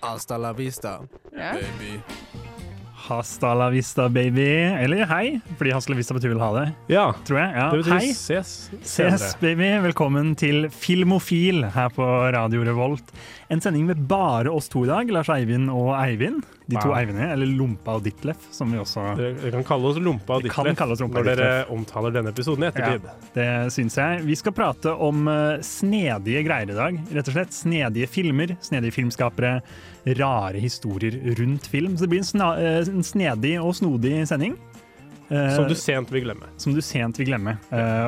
Hasta la vista, Ja. baby. Hasta la vista, baby. Eller hei, fordi hasta la vista betyr vel ha det, Ja, tror jeg. Ja, det betyr hei. ses Ses, baby. Velkommen til Filmofil her på Radio Revolt. En sending med bare oss to i dag, Lars Eivind og Eivind. De to Wow. Eivinder, eller Lompa og Ditlef, som vi også Dere kan kalle oss Lompa og Ditleff når dere omtaler denne episoden i ettertid. Det syns jeg. Vi skal prate om eh, snedige greier i dag. Rett og slett Snedige filmer, snedige filmskapere, rare historier rundt film. Så det blir en, eh, en snedig og snodig sending. Eh, Som du sent vil glemme. som du sent vil glemme,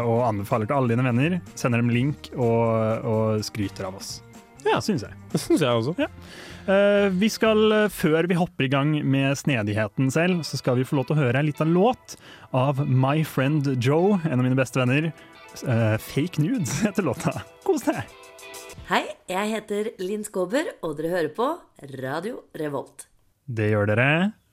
og anbefaler til alle dine venner. Sender dem link og, og skryter av oss. Ja. syns jeg. Det syns jeg også. Eh, vi skal, eh, Før vi hopper i gang med snedigheten selv, så skal vi få lov til å høre en liten låt av My Friend Joe, en av mine beste venner. Eh, Fake Nudes heter låta. Kos deg! Hei, jeg heter Linn Skåber, og dere hører på Radio Revolt. Det gjør dere.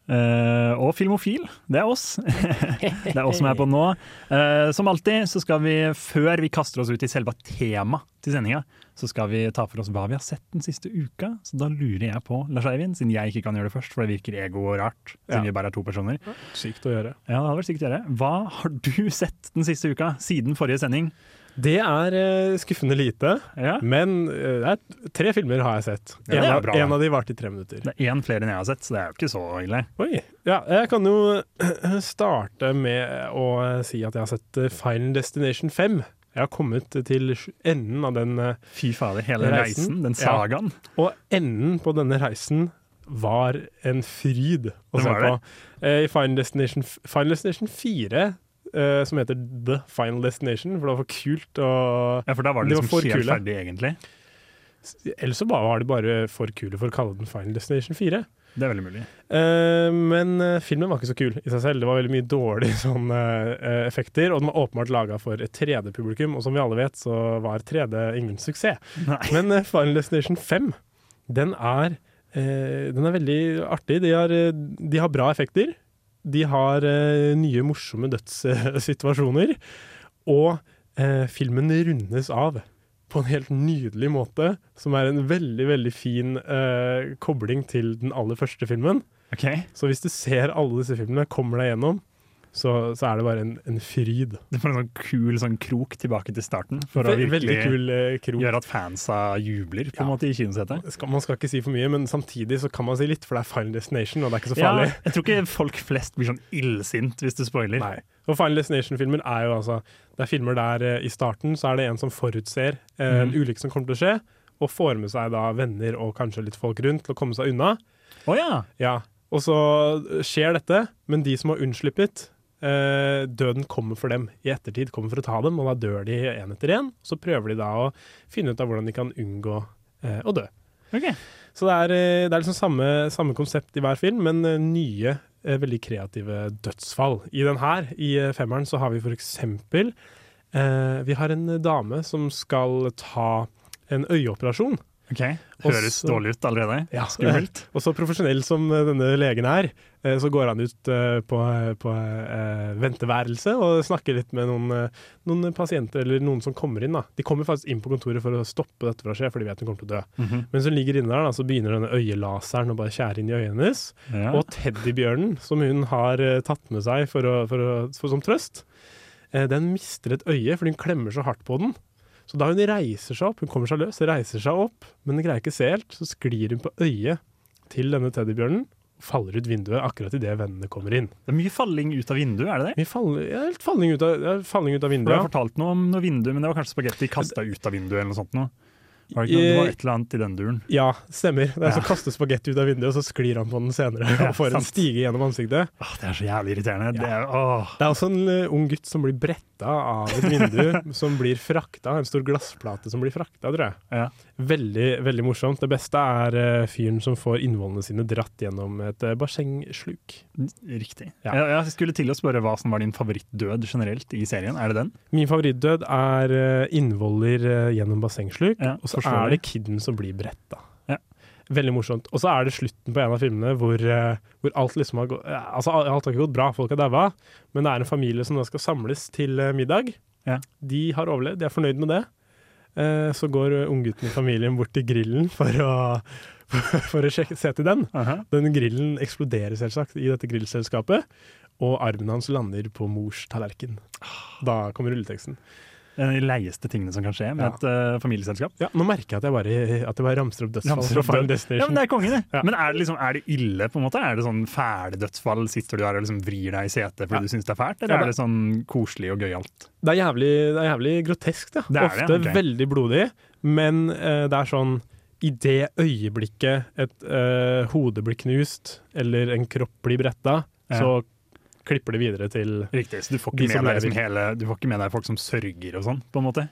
Uh, og Filmofil, det er oss. det er oss som er på nå. Uh, som alltid så skal vi, før vi kaster oss ut i selve temaet til sendinga, så skal vi ta for oss hva vi har sett den siste uka. Så da lurer jeg på, Lars Eivind, siden jeg ikke kan gjøre det først, for det virker ego og rart, siden Ja. vi bare er to personer. Sykt å gjøre. Ja, det hadde vært sykt å gjøre. Hva har du sett den siste uka, siden forrige sending? Det er eh, skuffende lite, Ja. men eh, er tre filmer har jeg sett. Ja, en, bra. en av de varte i tre minutter. Det er én flere enn jeg har sett, så det er jo ikke så ille. Oi. Ja, jeg kan jo starte med å si at jeg har sett eh, Final Destination 5. Jeg har kommet til enden av den, eh, Fy fader, hele Reisen? reisen, den Ja. og enden på denne reisen var en fryd å se på. Eh, I Final Destination, Final Destination 4, Uh, som heter The Final Destination, for det var for kult Ja, for da var det liksom var helt ferdig, egentlig. Ellers så var de bare for kule for å kalle den Final Destination 4. Det er veldig mulig. Uh, men uh, filmen var ikke så kul i seg selv. Det var veldig mye dårlige sånne uh, effekter, og den var åpenbart laga for et 3D-publikum, og som vi alle vet, så var 3D ingen suksess. Nei. Men eh, Final Destination 5, den er, eh, den er veldig artig. De har, eh, de har bra effekter. De har eh, nye, morsomme dødssituasjoner. Og eh, filmen rundes av på en helt nydelig måte, som er en veldig, veldig fin eh, kobling til den aller første filmen. Okay. Så hvis du ser alle disse filmene, kommer deg gjennom, så, så er det bare en, en fryd. Du får en sånn kul sånn krok tilbake til starten for å virkelig kul eh, krok. gjøre at fansa jubler på en Ja. måte i kinosetet. Man skal ikke si for mye, men samtidig så kan man si litt, for det er Final Destination, og det er ikke så Ja, farlig. jeg tror ikke folk flest blir sånn illsint hvis du spoiler. Nei. Og Final Destination-filmer er jo altså Det er filmer der eh, i starten så er det en som forutser eh, en Mhm. ulykke som kommer til å skje, og får med seg da venner og kanskje litt folk rundt til å komme seg unna. Å ja! Ja, Og så skjer dette, men de som har unnslippet, eh, døden kommer for dem i ettertid, kommer for å ta dem, og da dør de én etter én. Så prøver de da å finne ut av hvordan de kan unngå uh, å dø. Okay. Så det er, eh, det er liksom samme, samme konsept i hver film, men nye, uh, veldig kreative dødsfall. I den her, i femmeren, så har vi for eksempel Vi har en dame som skal ta en øyeoperasjon. Ok. Høres Også- dårlig ut allerede. Ja, Skummelt. Og så profesjonell som eh, denne legen er, eh, så går han ut eh, på, på venteværelse og snakker litt med noen, noen pasienter eller noen som kommer inn. Da. De kommer faktisk inn på kontoret for å stoppe dette fra å skje, for de vet hun kommer til å dø. Mhm. Mens hun ligger inne der, da, så begynner denne øyelaseren å bare skjære inn i øynene hennes. ja. Og teddybjørnen, som hun har tatt med seg for å, for å, for, som trøst, den mister et øye fordi hun klemmer så hardt på den. Så da hun reiser seg opp, hun kommer seg løs, reiser seg opp, men greier ikke se helt, så sklir hun på øyet til denne teddybjørnen og faller ut vinduet akkurat idet vennene kommer inn. Det er mye falling ut av vinduet, er det det? Vi faller, ja, helt falling ut av, ja, falling ut av For Du har fortalt noe om noe vindu, men det var kanskje spagetti kasta ut av vinduet eller noe sånt noe. Var det, var et eller annet i den duren. Ja, stemmer. Det er Ja. som kaster kaste spagetti ut av vinduet, og så sklir han på den senere Ja, og får en stige gjennom ansiktet. Åh, det er så jævlig irriterende. Det er. Det er også en uh, ung gutt som blir bretta av et vindu, som blir frakta. En stor glassplate som blir frakta, tror jeg. Ja. Veldig veldig morsomt. Det beste er uh, fyren som får innvollene sine dratt gjennom et uh, bassengsluk. Riktig. Ja. Jeg, jeg skulle til å spørre hva som var din favorittdød generelt i serien. Er det den? Min favorittdød er uh, innvoller uh, gjennom bassengsluk, Ja, og så er det. kiden som blir bretta. Ja. Veldig morsomt. Og så er det slutten på en av filmene hvor, hvor alt liksom har gått Altså, alt har ikke gått bra, folk har daua, men det er en familie som da skal samles til middag. Ja. De har overlevd, de er fornøyd med det. Eh, Så går unggutten i familien bort til grillen for å, for å sjekke, se til den. Aha. Den grillen eksploderer selvsagt i dette grillselskapet, og armen hans lander på mors tallerken. Da kommer rulleteksten. Det er de leieste tingene som kan skje med et uh, familieselskap. Ja, nå merker jeg at jeg bare, at jeg bare ramser opp dødsfall Ramser opp Ja, men det er kongen, det. Ja. Men er det, liksom, er det ille, på en måte? Er det sånn fæle dødsfall? Sitter du der og liksom vrir deg i setet fordi Ja. du syns det er fælt, eller er det sånn koselig og gøyalt? Det er jævlig, det er jævlig grotesk, da. Det Ofte det, ok. veldig blodig, men uh, det er sånn i det øyeblikket et uh, hode blir knust, eller en kropp blir bretta, så klipper det videre til Riktig, så du får De ikke som med deg liksom hele Du får ikke med deg folk som sørger og sånn, på en måte?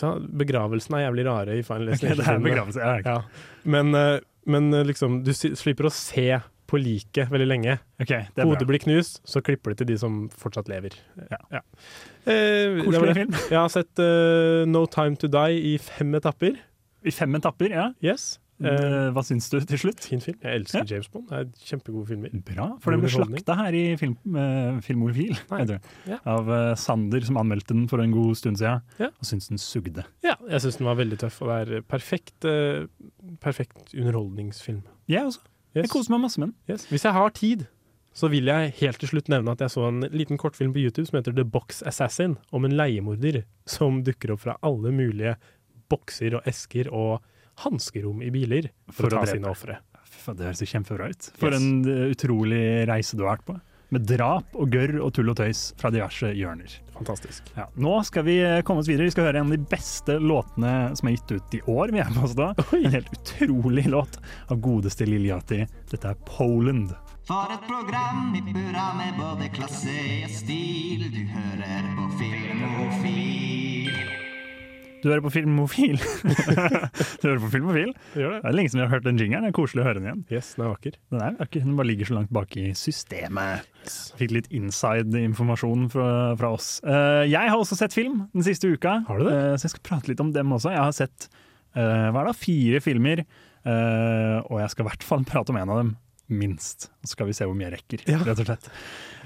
så Begravelsen er jævlig rare i Final Ok, det er Destination. begravelse. Ja. Ja. Men, eh, men eh, liksom, du slipper å se på liket veldig lenge. Ok, det er Hodet bra. blir knust, så klipper det til de som fortsatt lever. Ja. Eh, det var Koselig film. Jeg har sett uh, No Time To Die i fem etapper. I fem etapper, ja. Yes. Eh, Eh, Hva syns du til slutt? fin film. Jeg elsker Ja. James Bond. Det er kjempegode filmer. Bra, for den ble slakta her i film, uh, Filmofil heter det. Ja. av uh, Sander, som anmeldte den for en god stund siden, Ja. og syntes den sugde. Ja, jeg syns den var veldig tøff, og det er perfekt, eh, perfekt underholdningsfilm. Jeg også. Jeg koser meg masse med den. Yes. Hvis jeg har tid, så vil jeg helt til slutt nevne at jeg så en liten kortfilm på YouTube som heter The Box Assassin, om en leiemorder som dukker opp fra alle mulige bokser og esker og hanskerom i biler for, For å å ta sine ofre. Det høres jo kjempebra ut. For Yes. en eh, utrolig reise du har vært på. Med drap og gørr og tull og tøys fra diverse hjørner. Fantastisk. Ja. Nå skal vi eh, komme oss videre. Vi skal høre en av de beste låtene som er gitt ut i år. Vi er med oss Oi. En helt utrolig låt av godeste Liljati. Dette er Poland. For et program i burra med både klasse og stil. Du hører på Filmofil. Du hører på Filmofil. du hører på Filmofil. Gjør Det er lenge siden vi har hørt den jingeren. Det er koselig å høre den igjen. Yes, den er vakker. Den, er, vakker, den bare ligger så langt bak i systemet. Fikk litt inside-informasjon fra, fra oss. Uh, jeg har også sett film den siste uka, Har du det? Uh, så jeg skal prate litt om dem også. Jeg har sett uh, hva er det, fire filmer, og jeg skal i hvert fall prate om en av dem. Minst. Så skal vi se hvor mye jeg rekker, Ja. rett og slett.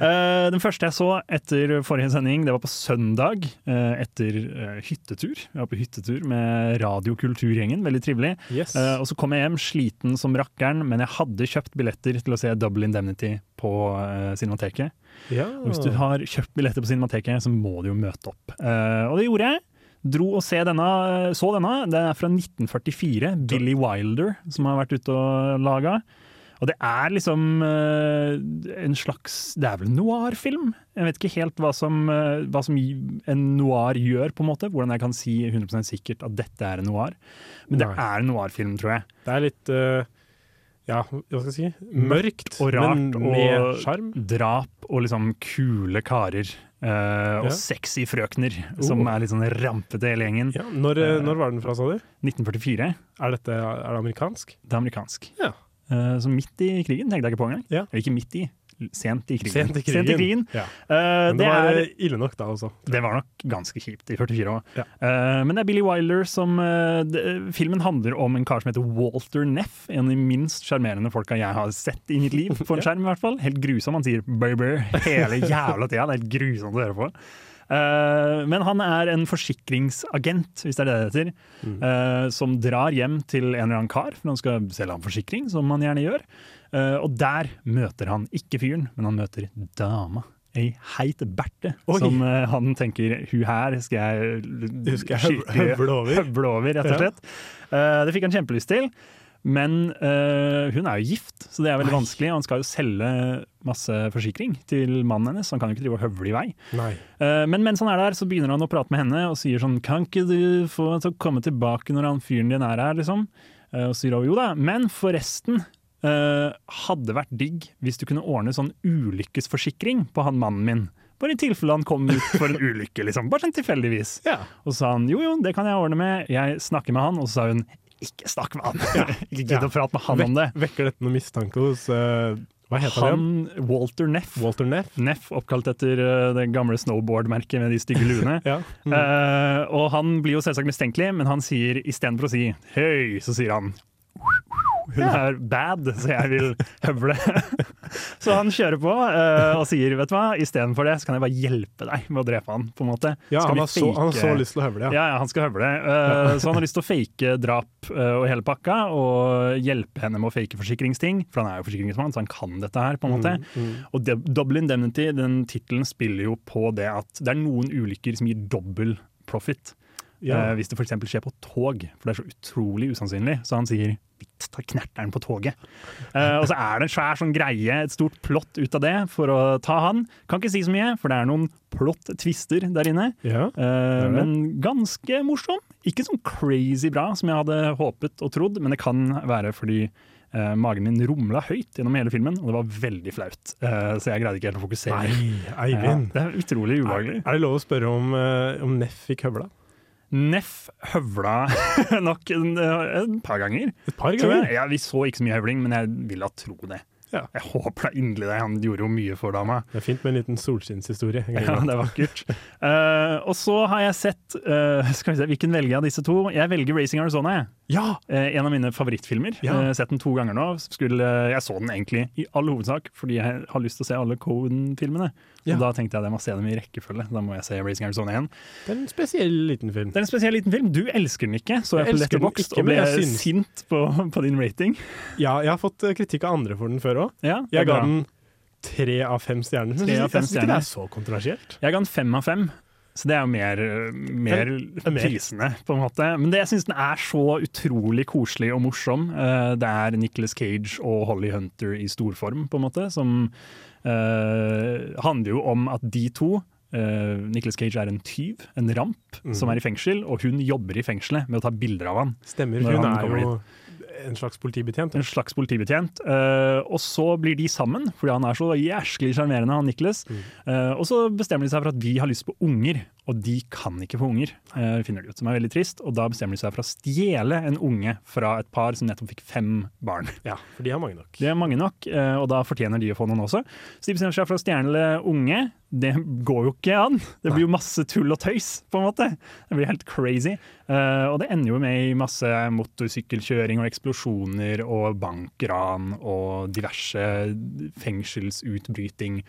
Uh, den første jeg så etter forrige sending, det var på søndag. uh, etter uh, hyttetur. Jeg var på hyttetur med Radiokulturgjengen, veldig trivelig. Yes. Og så kom jeg hjem sliten som rakkeren, men jeg hadde kjøpt billetter til å se Double Indemnity på Cinemateket. ja. Og hvis du har kjøpt billetter på Cinemateket, så må du jo møte opp. Og det gjorde jeg. Dro og denne, så denne. Det er fra 1944. Billy Wilder som har vært ute og laga. Og det er liksom eh, en slags Det er vel en noir-film? Jeg vet ikke helt hva som, eh, hva som en noir gjør, på en måte. Hvordan jeg kan si 100% sikkert at dette er en noir. Men det Nei. er en noir-film, tror jeg. Det er litt uh, Ja, hva skal jeg si? Mørkt, og rart men og med sjarm. drap og liksom kule karer. og Ja. sexy frøkner som Oh. er litt sånn rampete hele gjengen. Ja, når, uh, når var den fra, sa du? 1944. Er, dette, er det amerikansk? Det er amerikansk. Ja. Eh, så midt i krigen tenkte jeg ikke på engang. Ja. Eller ikke midt i, sent i krigen. Sent i krigen. Sent i krigen. Ja. Eh, Men det, det var er, ille nok da også. det var nok ganske kjipt i 44 år. Ja. Eh, men det er Billy Wilder som det, Filmen handler om en kar som heter Walter Neff. En av de minst sjarmerende folka jeg har sett i mitt liv, på en skjerm i hvert fall. Helt grusom. Han sier 'baby' hele jævla tida. Det er helt grusomt å høre på. Eh, men han er en forsikringsagent, hvis det er det det heter, Mm. eh, som drar hjem til en eller annen kar, for han skal selge ham forsikring, som han gjerne gjør. Eh, og der møter han ikke fyren, men han møter dama. Ei heit Berthe, Oi. som uh, han tenker hun her skal jeg skal høvle over. høvle over, rett og Ja. slett. Eh, det fikk han kjempelyst til. Men eh, hun er jo gift, så det er veldig vanskelig. Og han skal jo selge masse forsikring til mannen hennes, så han kan jo ikke drive og høvle i vei. Nei. Eh, men mens han er der, så begynner han å prate med henne og sier sånn Kan ikke du få han til å komme tilbake når han fyren din er her, liksom? Uh, og sier jo da, men forresten Uh, hadde vært digg hvis du kunne ordne sånn ulykkesforsikring på han mannen min. Bare i tilfelle han kom ut for en ulykke, liksom. Bare sånn tilfeldigvis. Ja. Og så sa han jo jo, det kan jeg ordne med, jeg snakker med han. Og så sa hun ikke snakk med han, ikke gidd å prate med han om det. Vekker dette noen mistanke hos uh, Hva heter han? Han Walter Neff. Walter Neff? Neff, oppkalt etter uh, det gamle snowboard-merket med de stygge luene. Ja. Mm. uh, og han blir jo selvsagt mistenkelig, men han sier istedenfor å si høy, så sier han hun er bad, så jeg vil høvle. så han kjører på uh, og sier vet du hva, istedenfor det så kan jeg bare hjelpe deg med å drepe han. på en måte. ja, han har, så, han har så lyst til å høvle, ja. ja, ja, han skal høvle. Uh, så han har lyst til å fake drap uh, og hele pakka, og hjelpe henne med å fake forsikringsting. For han er jo forsikringsmann, så han kan dette her. på en måte. Mm, Og de- Double Indemnity, den tittelen spiller jo på det at det er noen ulykker som gir dobbel profit. Ja. Eh, hvis det f.eks. skjer på tog, for det er så utrolig usannsynlig. Så han sier 'vitt, ta knerteren på toget. Eh, og så er det en svær sånn greie, et stort plott ut av det for å ta han. Kan ikke si så mye, for det er noen plott-twister der inne. Ja. Eh, men ganske morsom. Ikke sånn crazy bra som jeg hadde håpet og trodd, men det kan være fordi Uh, magen min rumla høyt gjennom hele filmen, og det var veldig flaut. Uh, så jeg greide ikke helt å fokusere. Nei, Eivind. Eivind. det er utrolig ubehagelig. Er det lov å spørre om, om Neff fikk høvla? Neff høvla nok en, en par ganger. Et par ganger? Ja, vi så ikke så mye høvling, men jeg vil da tro det. Ja. Jeg håper da inderlig det. Han gjorde jo mye for dama. Det er fint med en liten solskinnshistorie. Ja, det er vakkert. uh, og så har jeg sett uh, Skal vi se, Hvilken velger jeg av disse to? Jeg velger Racing Arizona. jeg. Ja! Uh, en av mine favorittfilmer. Ja. Uh, sett den to ganger nå. Skulle, jeg så den egentlig i all hovedsak fordi jeg har lyst til å se alle Cohen-filmene. Ja. Da tenkte jeg at jeg må se dem i rekkefølge. Da må jeg se Racing Arizona igjen. Det er en spesiell liten film. Det er en spesiell liten film. Du elsker den ikke, så jeg, Jeg på den Letterboxd ikke, og ble synes- sint på, på din rating. Ja, jeg har fått eh, kritikk av andre for den før òg. Ja, Jeg ga den tre av fem stjerner. Tre av fem jeg syns ikke det er så kontroversielt. Jeg ga den fem av fem. Så det er jo mer, mer er mer. på en måte. Men det, jeg syns den er så utrolig koselig og morsom. Eh, Det er Nicholas Cage og Holly Hunter i storform, på en måte. Som eh, handler jo om at de to Uh, Nicholas Cage er en tyv, en ramp, Mm. som er i fengsel. Og hun jobber i fengselet med å ta bilder av han. Stemmer. Hun han er jo en slags politibetjent. En slags politibetjent. Uh, og så blir de sammen, fordi han er så jæsklig sjarmerende, han Nicholas. Mm. Uh, og så bestemmer de seg for at vi har lyst på unger, og de kan ikke få unger. eh, finner de ut, Som er veldig trist. Og da bestemmer de seg for å stjele en unge fra et par som nettopp fikk fem barn. Ja, for de har mange nok. De har mange nok, eh, og da fortjener de å få noen også. Så de bestemmer seg for å stjele unge. Det går jo ikke an! Det blir jo masse tull og tøys, på en måte. Det blir helt crazy. Eh, og det ender jo med i masse motorsykkelkjøring og eksplosjoner og bankran og diverse fengselsutbryting.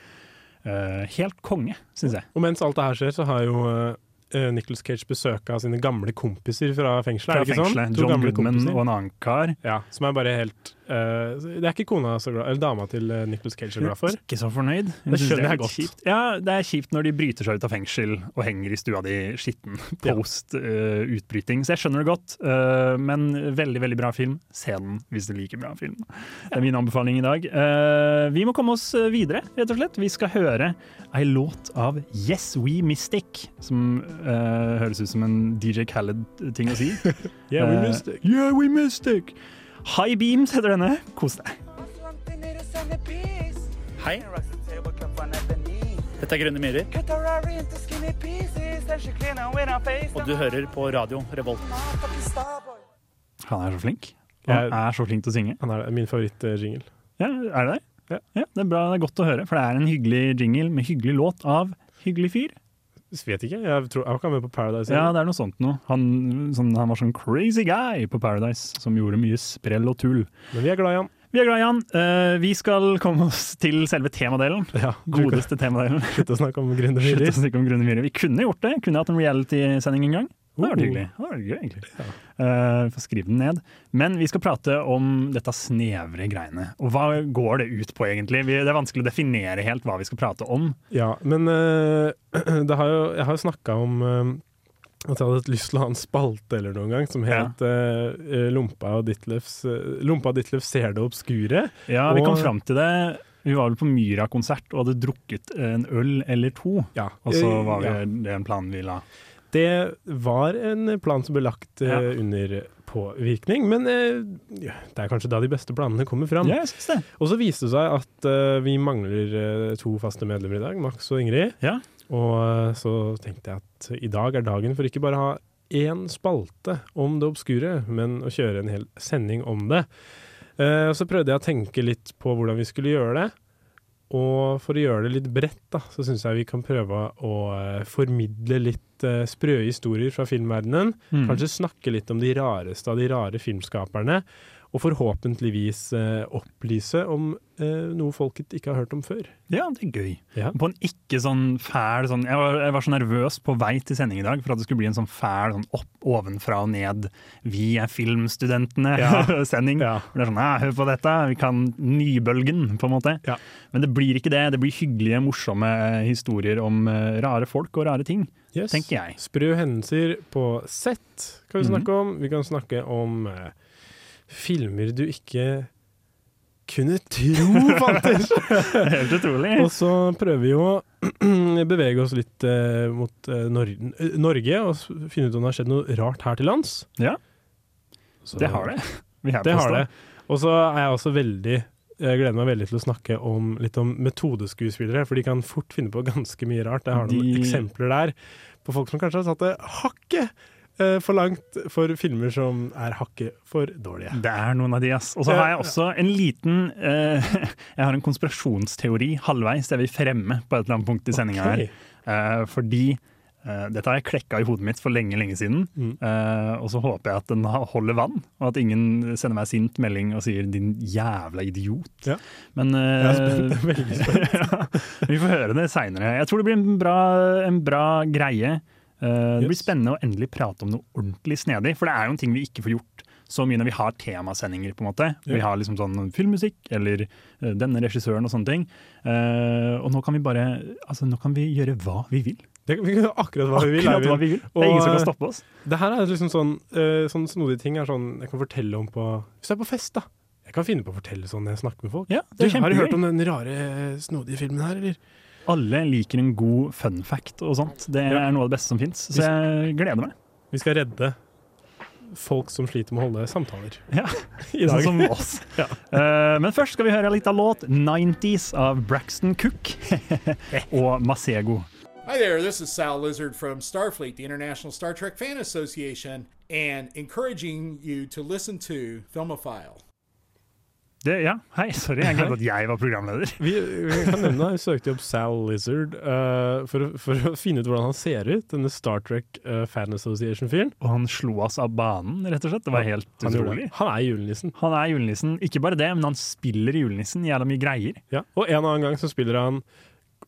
Eh, helt konge, syns jeg. Og mens alt det her skjer, så har jo uh, Nicholas Cage besøk av sine gamle kompiser fra fengselet. Fra fengselet. sånn? John Goodman kompiser. og en annen kar. Ja, som er bare helt uh, Det er ikke kona så glad, eller dama til uh, Nicholas Cage så glad for. Ikke så fornøyd. Hun Det skjønner er jeg godt. Kjipt. Ja, det er kjipt når de bryter seg ut av fengsel og henger i stua di skitten post eh, utbryting. Så jeg skjønner det godt, uh, men veldig veldig bra film. Se den hvis du liker bra film. Det er min anbefaling i dag. Eh, vi må komme oss videre, rett og slett. Vi skal høre ei låt av Yes We Mystic, som eh, høres ut som en DJ Khaled-ting å si. Yeah, we Eh, missed it. Yeah, we mystic. High Beams heter denne. Kos deg. Hei. Dette er Grønne myrer, og du hører på radio Revolt. Han er så flink. Han er så flink til å synge. Han er min favoritt-jingle. Ja, er det det? Ja. det er bra, det er godt å høre, for det er en hyggelig jingle med hyggelig låt av hyggelig fyr. Vet ikke, jeg tror jeg var ikke med på Paradise. Ja, det er noe sånt noe. Han, sånn, han var sånn crazy guy på Paradise, som gjorde mye sprell og tull. Men vi er glad i han. Vi er glad i han. Uh, vi skal komme oss til selve temadelen. Ja, Godeste temadelen. Slutt å snakke om grunne myrer. Vi kunne gjort det. Kunne hatt en reality-sending en gang. Det hadde vært Oh. hyggelig. Det hadde vært gøy, egentlig. Eh, Få skrive den ned. Men vi skal prate om dette snevre greiene. Og hva går det ut på, egentlig? Det er vanskelig å definere helt hva vi skal prate om. Ja, men uh, det har jo, jeg har jo snakka om at jeg hadde lyst til å ha en spalte eller noen gang som het eh, Lompa og Ditlevs Lompa og Ditlevs ser det obskure. Ja, vi kom Og- fram til det. Vi var vel på Myra-konsert og hadde drukket en øl eller to. Ja. Og så var det, Ja. det en plan vi la. Det var en plan som ble lagt eh, Ja. under påvirkning, men eh, det er kanskje da de beste planene kommer fram. Ja. Og så viste det seg at eh, vi mangler to faste medlemmer i dag, Max og Ingrid. Ja. Og så tenkte jeg at i dag er dagen for ikke bare å ha én spalte om det obskure, men å kjøre en hel sending om det. Og så prøvde jeg å tenke litt på hvordan vi skulle gjøre det. Og for å gjøre det litt bredt, da, så syns jeg vi kan prøve å eh, formidle litt uh, sprø historier fra filmverdenen. Mm. Kanskje snakke litt om de rareste av de rare filmskaperne. Og forhåpentligvis eh, opplyse om eh, noe folket ikke har hørt om før. Ja, det er gøy. Ja. På en ikke sånn fæl sånn jeg, var, jeg var så nervøs på vei til sending i dag for at det skulle bli en sånn fæl sånn opp, ovenfra og ned 'vi er filmstudentene'-sending. Ja. ja. det er sånn «Ja, 'hør på dette, vi kan nybølgen', på en måte. Ja. Men det blir ikke det. Det blir hyggelige, morsomme eh, historier om eh, rare folk og rare ting, Yes. tenker jeg. Sprø hendelser på sett kan vi Mhm. snakke om. Vi kan snakke om eh, filmer du ikke kunne tro fantes! Helt utrolig. Og så prøver vi å bevege oss litt eh, mot eh, Nor Norge og finne ut om det har skjedd noe rart her til lands. Ja. Så- Det har det. Vi Det har det. Og så er jeg også veldig jeg gleder meg veldig til å snakke om, litt om metodeskuespillere, for de kan fort finne på ganske mye rart. Jeg har noen De- eksempler der på folk som kanskje har satt det hakket eh, for langt for filmer som er hakket for dårlige. Det er noen av de, ass. Og så har jeg også en liten eh, Jeg har en konspirasjonsteori halvveis jeg vil fremme på et eller annet punkt i sendinga her. Eh, fordi eh, dette har jeg klekka i hodet mitt for lenge, lenge siden. Mm. Eh, og så håper jeg at den holder vann, og at ingen sender meg sint melding og sier 'din jævla idiot'. Ja. Men Jeg er spent, veldig spent. ja, vi får høre det seinere. Jeg tror det blir en bra, en bra greie. Eh, Det blir spennende å endelig prate om noe ordentlig snedig, for det er jo en ting vi ikke får gjort så mye når vi har temasendinger. på en måte. Vi har liksom sånn filmmusikk eller eh, denne regissøren og sånne ting. Eh, og nå kan vi bare altså nå kan vi gjøre hva vi vil. Det, vi kan gjøre akkurat hva vi vil. Akkurat hva vi vil. Det er ingen som kan stoppe oss. Det her er liksom sånn, sånn snodige ting er sånn jeg kan fortelle om på Hvis jeg er på fest, da. Jeg kan finne på å fortelle sånn når jeg snakker med folk. Ja, det er har du hørt om den rare, snodige filmen her, eller? Alle liker en god fun fact og sånt. Det er noe av det beste som fins. Så jeg gleder meg. Vi skal redde folk som sliter med å holde samtaler. Ja, I dag. Sånn som oss. Ja. uh, men først skal vi høre litt av låt 90s av Braxton Cook og Masego. Hi there, this is Sal Lizard from Starfleet, the International Star Trek Fan Association, and encouraging you to listen to Filmophile. Det, ja, hei, sorry, jeg glemte at jeg var programleder. Vi, vi kan nevne Vi søkte opp Sal Lizard uh, for, for å finne ut hvordan han ser ut, denne Star Trek uh, Fan Association-fyren. Og han slo oss av banen, rett og slett. Det var helt Han, utrolig. han er julenissen. Han er julenissen. Ikke bare det, men han spiller julenissen jævla mye greier. Ja. Og en annen gang så spiller han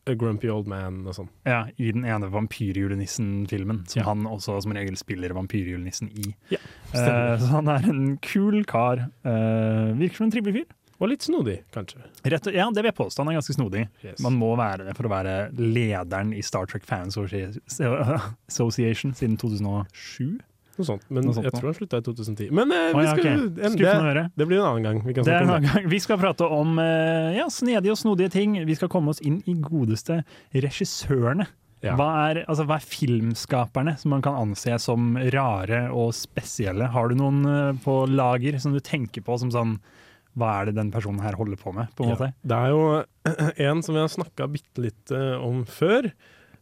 A Grumpy Old Man og sånn. Ja, I den ene vampyrjulenissen-filmen, som Ja. han også som regel spiller vampyrjulenissen i. Ja, uh, så han er en kul kar. Uh, virker som en trivelig fyr. Og litt snodig, kanskje. Rett, ja, det vil jeg påstå. Han er ganske snodig. Yes. Man må være det for å være lederen i Star Trek Fan Association siden 2007. Noe sånt. Men Noe sånt jeg tror han slutta i 2010. Men eh, vi ja, skal, ok. en, det, det blir en annen gang. Vi kan Det er en annen gang. Vi skal prate om eh, ja, snedige og snodige ting. Vi skal komme oss inn i godeste regissørene. Ja. Hva, er, altså, hva er filmskaperne som man kan anse som rare og spesielle? Har du noen eh, på lager som du tenker på som sånn Hva er det den personen her holder på med? på en måte? Det er jo en som vi har snakka bitte litt eh, om før,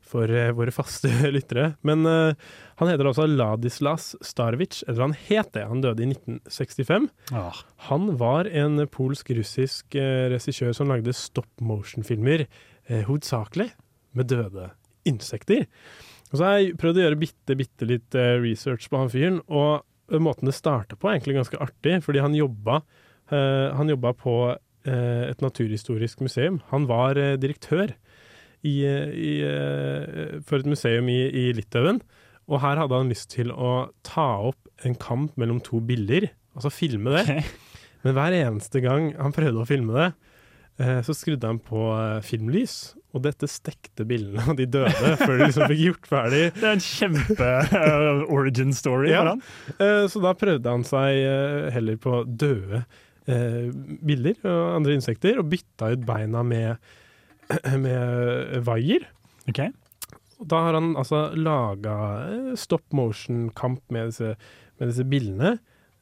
for eh, våre faste lyttere. Men uh, han heter altså Ladislas Starovic, eller han het det. Han døde i 1965. Ah, Han var en polsk-russisk uh, regissør som lagde stop motion-filmer, uh, hovedsakelig med døde insekter. Og så har jeg prøvd å gjøre bitte, bitte litt research på han fyren, og måten det starta på er egentlig ganske artig, fordi han jobba, han jobba på et naturhistorisk museum. Han var direktør i, i, eh, for et museum i, i Litauen, og her hadde han lyst til å ta opp en kamp mellom to biller, altså filme det. Men hver eneste gang han prøvde å filme det, eh, så skrudde han på eh, filmlys, og dette stekte bildene av de døde før de liksom fikk gjort ferdig. Det er en kjempe eh, origin story Ja. for han. Så da prøvde han seg heller på døde biller og andre insekter, og bytta ut beina med, med vaier. Ok. Da har han altså laga stop motion-kamp med med disse billene.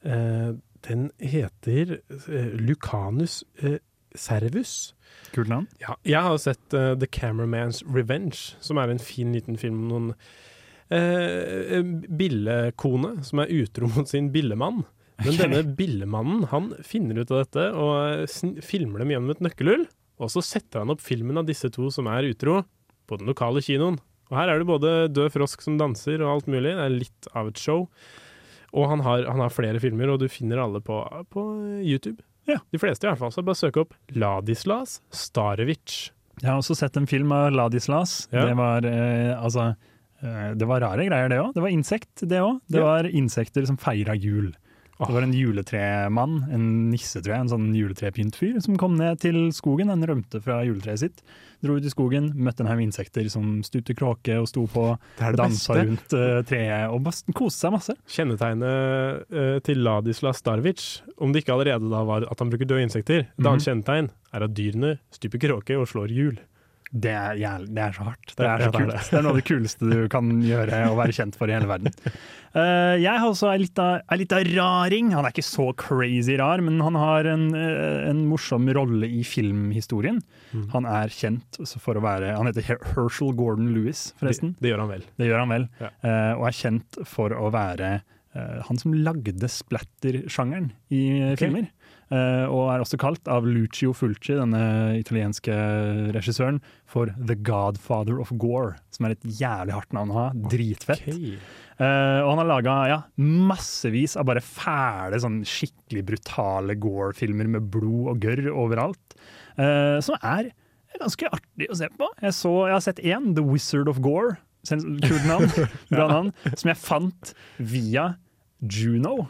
Eh, den heter eh, Lucanus eh, servus. Kult navn. Ja, jeg har sett uh, The Cameraman's Revenge, som er en fin liten film om noen uh, billekone som er utro mot sin billemann. Men okay. denne billemannen han finner ut av dette og filmer dem gjennom et nøkkelhull. Og så setter han opp filmen av disse to som er utro, på den lokale kinoen. Og her er det både død frosk som danser og alt mulig. Det er litt av et show. Og han har, han har flere filmer, og du finner alle på, på YouTube. Ja. De fleste i hvert fall. Så bare søk opp Ladislas Starevic. Jeg har også sett en film av Ladislas. Ja. Det var eh, altså eh, Det var rare greier, det òg. Det var insekt, det òg. Det Ja. var insekter som feira jul. Det var en juletremann, en nisse, tror jeg, en sånn juletrepyntfyr, som kom ned til skogen. Han rømte fra juletreet sitt, dro ut i skogen, møtte en haug insekter som stupte kråke og sto på, Det det dansa beste. rundt uh, treet og bare koste seg masse. Kjennetegnet uh, til Ladislas Starevic, om det ikke allerede da var at han bruker døde insekter, et Mhm. annet kjennetegn er at dyrene stuper kråke og slår hjul. Det er, jævlig, det er så hardt. Det er så kult. det. Er noe av det kuleste du kan gjøre og være kjent for i hele verden. Uh, jeg har også ei lita lita raring. Han er ikke så crazy rar, men han har en, eh, en morsom rolle i filmhistorien. Mm. Han er kjent for å være Han heter Her- Herschel Gordon Lewis, forresten. Det, det gjør han vel. Det gjør han vel. Ja. uh, og er kjent for å være uh, han som lagde splatter-sjangeren i okay. filmer. Eh, og er også kalt av Lucio Fulci, denne italienske regissøren, for The Godfather of Gore. Som er et jævlig hardt navn å ha. Dritfett. Okay. Eh, og han har laga ja, massevis av bare fæle, sånn skikkelig brutale Gore-filmer med blod og gørr overalt. eh, som er ganske artig å se på. Jeg, så, jeg har sett én, The Wizard of Gore. Kult navn. Bra navn. Som jeg fant via Juno.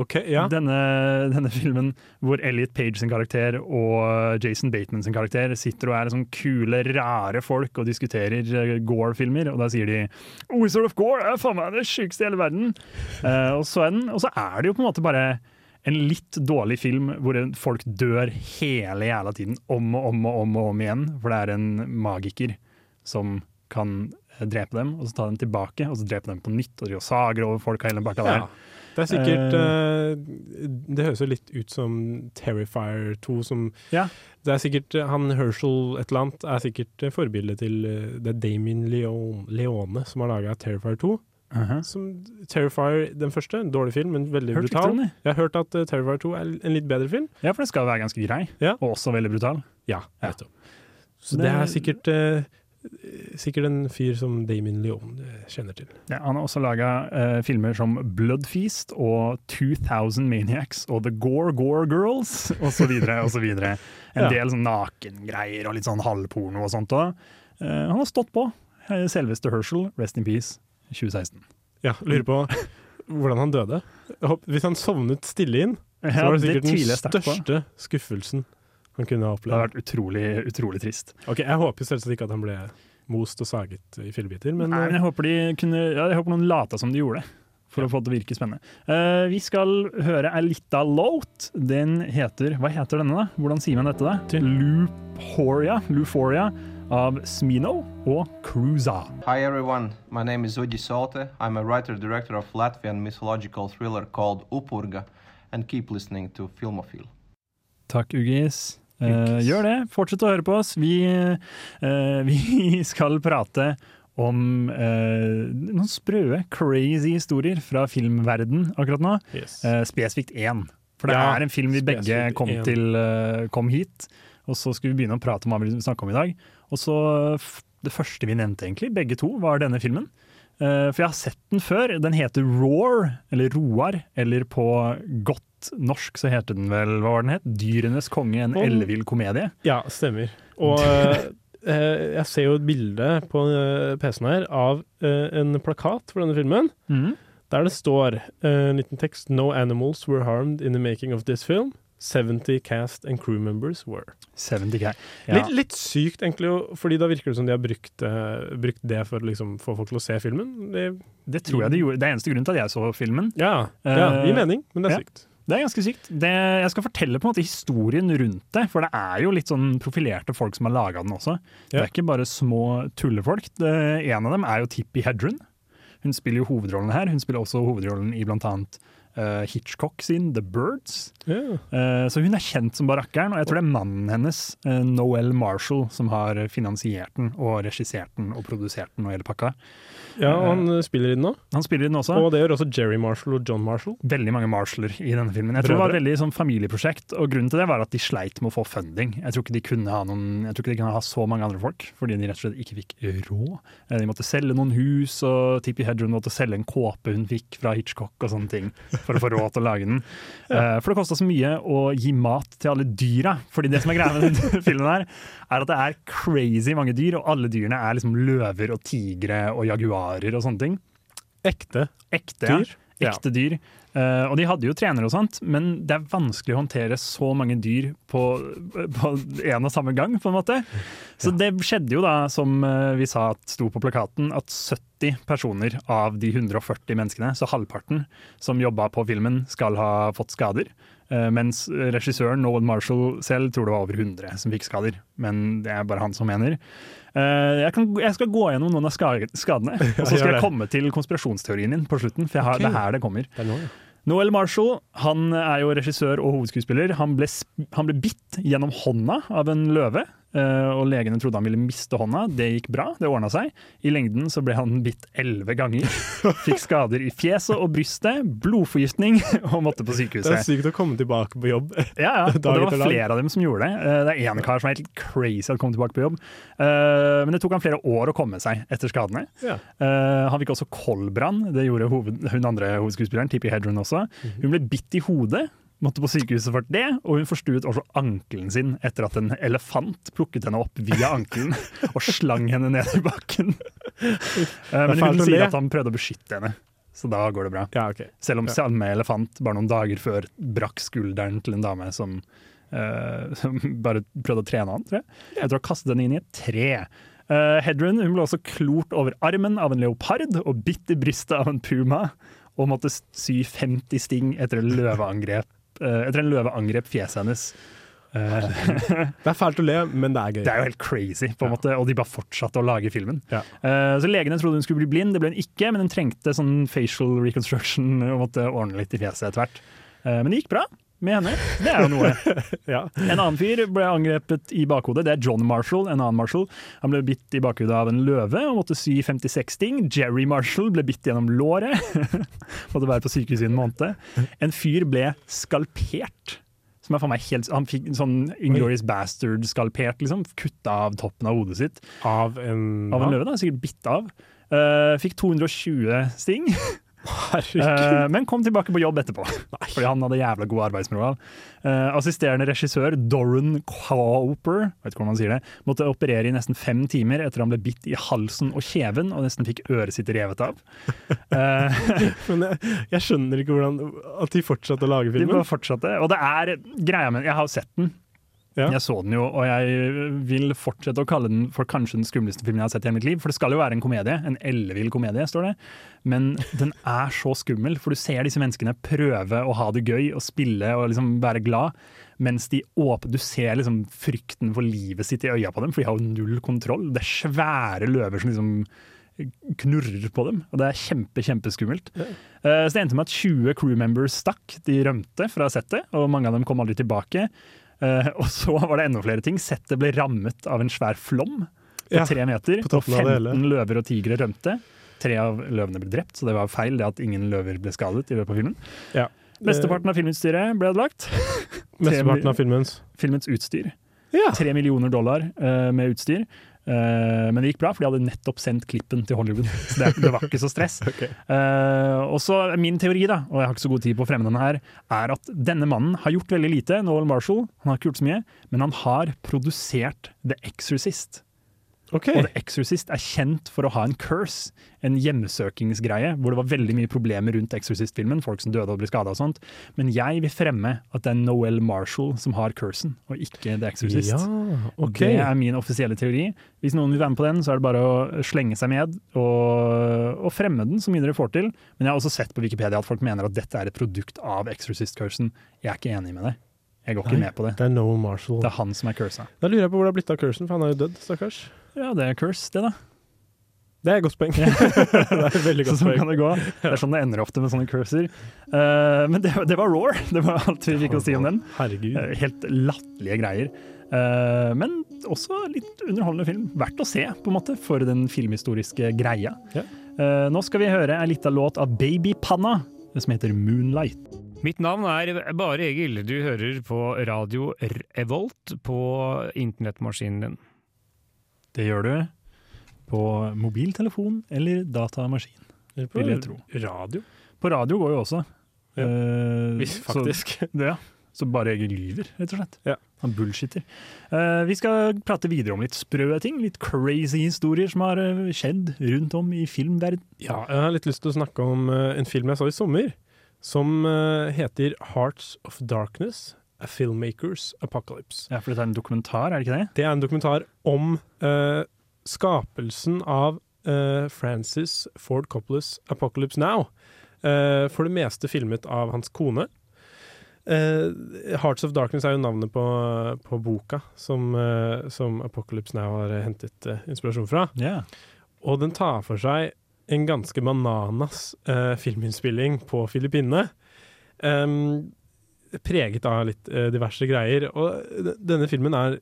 Ok, ja. Denne, denne filmen hvor Elliot Page sin karakter og Jason Bateman sin karakter sitter og er sånn kule, rare folk og diskuterer eh, Gore-filmer. Og da sier de Wizard of Gore er faen meg det sjukeste i hele verden. Uh, og, så den, og så er det jo på en måte bare en litt dårlig film hvor folk dør hele jævla tiden, om og om og om og om igjen. For det er en magiker som kan eh, drepe dem, og så ta dem tilbake, og så drepe dem på nytt. Og de sager over folk og hele bakka der. Ja. Det er sikkert uh, Det høres jo litt ut som Terrifier 2, som Ja. Det er sikkert eh, Han Herschel et eller annet er sikkert forbildet til Det er Damien Leone, Leone som har laga Terrifier 2. Mhm. Som Terrifier, den første, en dårlig film, men veldig Hørt brutal. Jeg har hørt at uh, Terrifier 2 er en litt bedre film. Ja, for den skal være ganske grei, Ja. og også veldig brutal. Ja, Ja. Så Det- det er sikkert eh, Sikkert en fyr som Damien Leone eh, kjenner til. Ja, han har også laga filmer som Bloodfeast og 2000 Maniacs og The Gore Gore Girls osv. osv. En Ja. del sånn nakengreier og litt sånn halvporno og sånt òg. han har stått på. Eh, Selveste Herschel, Rest in Peace, 2016. Ja, Lurer på hvordan han døde. Hvis han sovnet stille inn, så var det sikkert den største skuffelsen han kunne ha Det har vært utrolig, utrolig trist. Ok, Jeg håper selvsagt ikke at han ble most og saget i fillebiter, men, Nei, men jeg håper, de kunne, ja, jeg håper noen lata som de gjorde det, for å få det til å virke spennende. Uh, vi skal høre ei lita låt. Den heter Hva heter denne, da? Hvordan sier man dette, da? Luforia, Luforia av Smino og Cruza. Hi everyone, my name is Udi Sote. I'm a writer-director of Latvian mythological thriller called Upurga, and keep listening to Filmofil. Takk, Ugis. Eh, gjør det. Fortsett å høre på oss. Vi, uh, vi skal prate om uh, noen sprøe, crazy historier fra filmverden akkurat nå. yes. Spesifikt én. For det Ja, er en film vi begge kom, til, kom hit, og så skulle vi begynne å prate om hva vi snakke om i dag. Og så Det første vi nevnte, egentlig, begge to, var denne filmen. For jeg har sett den før. Den heter Roar, eller Roar, eller på godt norsk så heter den vel Hva var den het? Dyrenes konge, en ellevill komedie. Ja, stemmer. Og eh, eh, jeg ser jo et bilde på eh, PC-en her av en plakat for denne filmen, Mm. der det står en liten tekst No animals were harmed in the making of this film. 70 cast and crew members were. 70. Ja. Litt, litt sykt, egentlig, fordi da virker det som de har brukt, uh, brukt det for å liksom, få folk til å se filmen. Det, Det tror jeg de gjorde. Det er eneste grunnen til at jeg så filmen. ja, ja, gir mening, men det er ja. sykt. Det er ganske sykt. Det, jeg skal fortelle på en måte historien rundt det, for det er jo litt sånn profilerte folk som har laga den også. Det er ikke bare små tullefolk. Det, en av dem er jo Tippi Hedren. Hun spiller jo hovedrollen her. Hun spiller også hovedrollen i blant annet eh, Hitchcock sin The Birds. Ja. Uh, så hun er kjent som barakkeren, og jeg tror det er mannen hennes, uh, Noel Marshall, som har finansiert den og regissert den og produsert den og hele pakka. Ja, og han eh, spiller i den nå. Han spiller i den også. Og det gjør også Jerry Marshall og John Marshall. Veldig mange Marshaller i denne filmen. Jeg tror det var et veldig sånn familieprosjekt, og grunnen til det var at de sleit med å få funding. Jeg tror ikke de kunne ha, noen, jeg tror ikke de kunne ha så mange andre folk, fordi de rett og slett ikke fikk råd. Eh, De måtte selge noen hus, og Tippi Hedren måtte selge en kåpe hun fikk fra Hitchcock og sånne ting, for å få råd til å lage den. Eh, For det kosta så mye å gi mat til alle dyra, fordi det som er greia med denne filmen her, er at det er crazy mange dyr, og alle dyrene er liksom løver og tigre og jaguarer og sånne ting. Ekte. Ekte, Dyr? Ja. Ekte dyr. Uh, og de hadde jo trenere og sånt, men det er vanskelig å håndtere så mange dyr på, på en og samme gang, på en måte. Så det skjedde jo da, som eh, vi sa at sto på plakaten, at 70 personer av de 140 menneskene, så halvparten som jobba på filmen, skal ha fått skader. Eh, mens regissøren Nolan Marshall selv tror det var over 100 som fikk skader. Men det er bare han som mener. Eh, jeg, kan, jeg skal gå gjennom noen av skadene, og så skal jeg komme til konspirasjonsteorien din på slutten. For har, okay. det er her det kommer. Er. Noel Marshall han er jo regissør og hovedskuespiller. Han ble, han ble bitt gjennom hånda av en løve. Eh, og legene trodde han ville miste hånda. Det gikk bra, det ordna seg. I lengden så ble han bitt elleve ganger. Fikk skader i fjeset og brystet, blodforgiftning og måtte på Det er sykt å komme tilbake på jobb. Ja, ja, og det var flere av dem som gjorde det. Eh, Det er én kar som er helt crazy at kom tilbake på jobb. Eh, Men det tok han flere år å komme seg etter skadene. Ja. Han fikk også koldbrann, det gjorde hoved, hun andre hovedskuespilleren, Tippi Hedren også. Mhm. Hun ble bitt i hodet, måtte på sykehuset for det, og hun forstuet også ankelen sin etter at en elefant plukket henne opp via ankelen og slang henne ned i bakken. Eh, Men hun sier at han prøvde å beskytte henne, så da går det bra. Ja, okay. Selv om Ja. samme elefant bare noen dager før brakk skulderen til en dame som, uh, som bare prøvde å trene han, tror jeg. Etter å ha kastet henne inn i et tre. Uh, Hedren hun ble også klort over armen av en leopard og bitt i brystet av en puma. Og måtte sy 50 sting etter en løveangrep eh, Etter en løve angrep fjeset hennes. Eh, Det er fælt å le, men det er gøy. det er jo helt crazy, på en måte, og de bare fortsatte å lage filmen. Ja. Eh, så Legene trodde hun skulle bli blind, det ble hun ikke, men hun trengte sånn facial reconstruction og måtte ordne litt i fjeset etter hvert. Eh, men det gikk bra med henne. Det er jo noe. Ja. En annen fyr ble angrepet i bakhodet. Det er John Marshall. en annen Marshall. Han ble bitt i bakhodet av en løve og måtte sy 56 ting. Jerry Marshall ble bitt gjennom låret. måtte være på sykehuset i en måned. En fyr ble skalpert. Som er for meg helt, han fikk en sånn Inglorious Bastard-skalpert, liksom. Kutta av toppen av hodet sitt. Av en, Av en løve, da. Sikkert bitt av. Uh, fikk 220 sting. Herregud. Eh, men kom tilbake på jobb etterpå, fordi han hadde jævla god arbeidsmoral. Eh, assisterende regissør Doran Cowper vet ikke hvordan man sier det, måtte operere i nesten fem timer etter han ble bitt i halsen og kjeven og nesten fikk øret sitt revet av. Eh, Men jeg, jeg skjønner ikke hvordan at de fortsatte å lage de filmen. bare fortsatte. Og det er greia med Jeg har jo sett den. Ja. Jeg så den jo, og jeg vil fortsette å kalle den for kanskje den skumleste filmen jeg har sett i mitt liv. For det skal jo være en komedie. En ellevill komedie, står det. Men den er så skummel, for du ser disse menneskene prøve å ha det gøy og spille og liksom være glad, mens de åpner Du ser liksom frykten for livet sitt i øya på dem, for de har jo null kontroll. Det er svære løver som liksom knurrer på dem, og det er kjempe, kjempeskummelt. Eh, Så det endte med at 20 crew members stakk. De rømte fra settet, og mange av dem kom aldri tilbake. Eh, og så var det enda flere ting. Settet ble rammet av en svær flom på tre meter, og toppen av det hele. 15 løver og tigre rømte. Tre av løvene ble drept, så det var feil det at ingen løver ble skadet i løpet av filmen. Ja. Mesteparten av filmutstyret ble ødelagt. Mesteparten av filmens. Filmens utstyr. Ja. Millioner dollar uh, med utstyr. Eh, men det gikk bra, for de hadde nettopp sendt klippen til Hollywood. Så det, det var ikke så stress. okay. Eh, og så Min teori, da, og jeg har ikke så god tid på å fremme denne her, er at denne mannen har gjort veldig lite. Noel Marshall han har ikke gjort så mye, men han har produsert The Exorcist. Ok. Og The Exorcist er kjent for å ha en curse, en hjemsøkingsgreie, hvor det var veldig mye problemer rundt Exorcist-filmen, folk som døde og ble skada og sånt. Men jeg vil fremme at det er Noel Marshall som har cursen, og ikke The Exorcist. Ja, okay. Det er min offisielle teori. Hvis noen vil være med på den, så er det bare å slenge seg med og, og fremme den så mye dere får til. Men jeg har også sett på Wikipedia at folk mener at dette er et produkt av Exorcist-cursen. Jeg er ikke enig med det. Jeg går ikke med på det. Det er Noel Marshall. Det er han som er cursa. Da lurer jeg på hvor det har blitt av cursen, for han er jo dødd, stakkars. Ja, det er curse, det, da. Det er et godt poeng. det er veldig godt sånn poeng. kan det gå. Det er sånn det ender ofte med sånne curser. Uh, men det, det var Roar. Det var alt vi fikk å si om den. Herregud. Eh, Helt latterlige greier. Uh, men også litt underholdende film. Verdt å se, på en måte, for den filmhistoriske greia. Ja. Uh, nå skal vi høre ei lita låt av Babypanna som heter Moonlight. Mitt navn er Bare Egil. Du hører på radio Revolt på internettmaskinen din. Det gjør du på mobiltelefon eller datamaskin, Eller på vil jeg tro. radio. På radio går jo også. Ja. Eh, Hvis, så- faktisk. Ja, så bare Egil lyver, rett og slett. Ja. Han bullshitter. Eh, vi skal prate videre om litt sprø ting, litt crazy historier som har eh, skjedd rundt om i filmverden. Ja, jeg har litt lyst til å snakke om en film jeg så i sommer, som heter Hearts of Darkness, A Filmmakers Apocalypse. Ja, for dette er en dokumentar, er det ikke det? Det er en dokumentar om uh, skapelsen av uh, Francis Ford Coppolas Apocalypse Now. Uh, for det meste filmet av hans kone. Hearts of Darkness er jo navnet på, på boka som, som Apocalypse Now har hentet inspirasjon fra. Yeah. Og den tar for seg en ganske bananas filminnspilling på Filippinene. Em, preget av litt eh, diverse greier. Og denne filmen er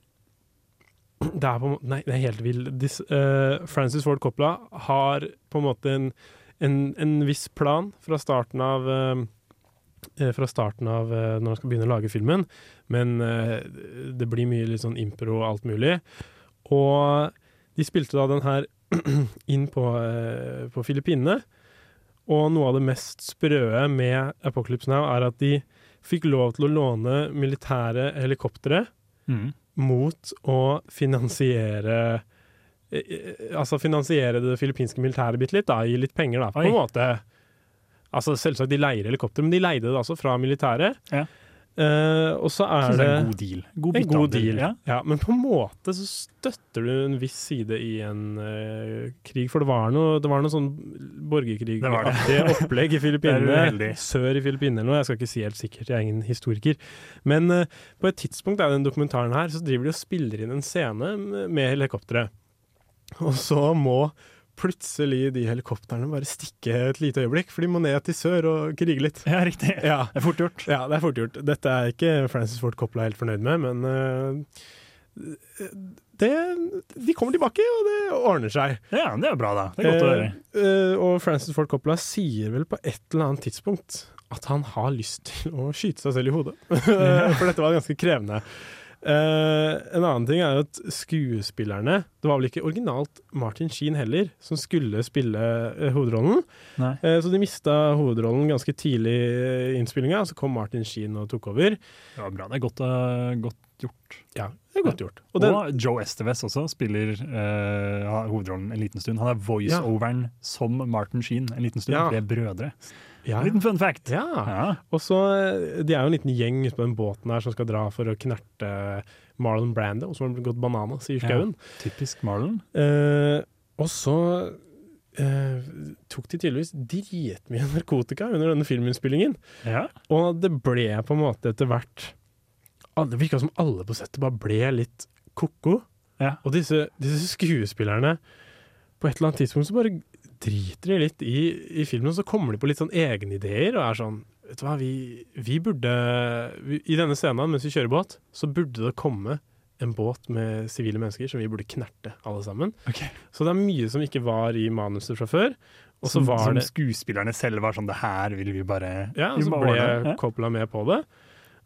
det er på en Nei, det er helt vill. Eh, Francis Ford Coppola har på en måte en, en, en viss plan fra starten av eh, fra starten av uh, når han skal begynne å lage filmen, men det blir mye litt sånn impro og alt mulig. Og de spilte da den her inn på, på Filippinene. Og noe av det mest sprøe med Apocalypse Now er at de fikk lov til å låne militære helikoptre Mm. mot å finansiere eh, eh, Altså finansiere det filippinske militæret bitte litt, da, gi litt penger, da, på Oi. en måte. Altså Selvsagt, de leier helikopter, men de leide det altså fra militæret. Ja. Eh, og så er det det er en god deal. God en god deal. ja. Ja. men på en måte så støtter du en viss side i en uh, krig, for det var noe, det var noe sånn borgerkrigaktig opplegg i Filippinene. Sør i Filippinene eller noe, jeg skal ikke si helt sikkert, jeg er ingen historiker. Men uh, på et tidspunkt er den dokumentaren her, så driver de og spiller inn en scene med, med helikopteret. Og så må plutselig de helikoptrene bare stikke et lite øyeblikk, for de må ned til sør og krige litt. Ja, riktig. Ja. Det er fort gjort. Ja, det er fort gjort. Dette er ikke Francis Ford Coppola helt fornøyd med, men uh, det, de kommer tilbake, og det ordner seg. Ja, det er bra, da. Det er godt å høre. Eh, eh, og Francis Ford Coppola sier vel på et eller annet tidspunkt at han har lyst til å skyte seg selv i hodet. For dette var ganske krevende. Eh, en annen ting er at skuespillerne Det var vel ikke originalt Martin Sheen heller som skulle spille uh, hovedrollen. Eh, så de mista hovedrollen ganske tidlig i innspillinga, så kom Martin Sheen og tok over. Det var bra. Det er godt, godt gjort. Ja, det er godt gjort. Og, Og Joe Esteves også spiller hovedrollen en liten stund. Han er voiceoveren som Martin Sheen en liten stund. Ja. De er brødre. Ja. En liten fun fact. Ja. Og så, eh, De er jo en liten gjeng ute på den båten her som skal dra for å knerte Marlon Brando, som har gått bananas i skauen. Typisk Marlon. Eh, og så eh, tok de tydeligvis dritmye narkotika under denne filminnspillingen. Ja. Og det ble på en måte etter hvert Det virka som alle på settet bare ble litt ko-ko. Og disse, disse skuespillerne På et eller annet tidspunkt så bare driter de litt i, i filmen, så kommer de på litt sånn egenideer og er sånn Vet du hva, vi, vi burde vi, I denne scenen mens vi kjører båt, så burde det komme en båt med sivile mennesker som vi burde knerte, alle sammen. Så det er mye som ikke var i manuset fra før. Og så Som, var som det skuespillerne selv var sånn Det her vil vi bare ja, og så ble jeg Ja. Coppola med på det.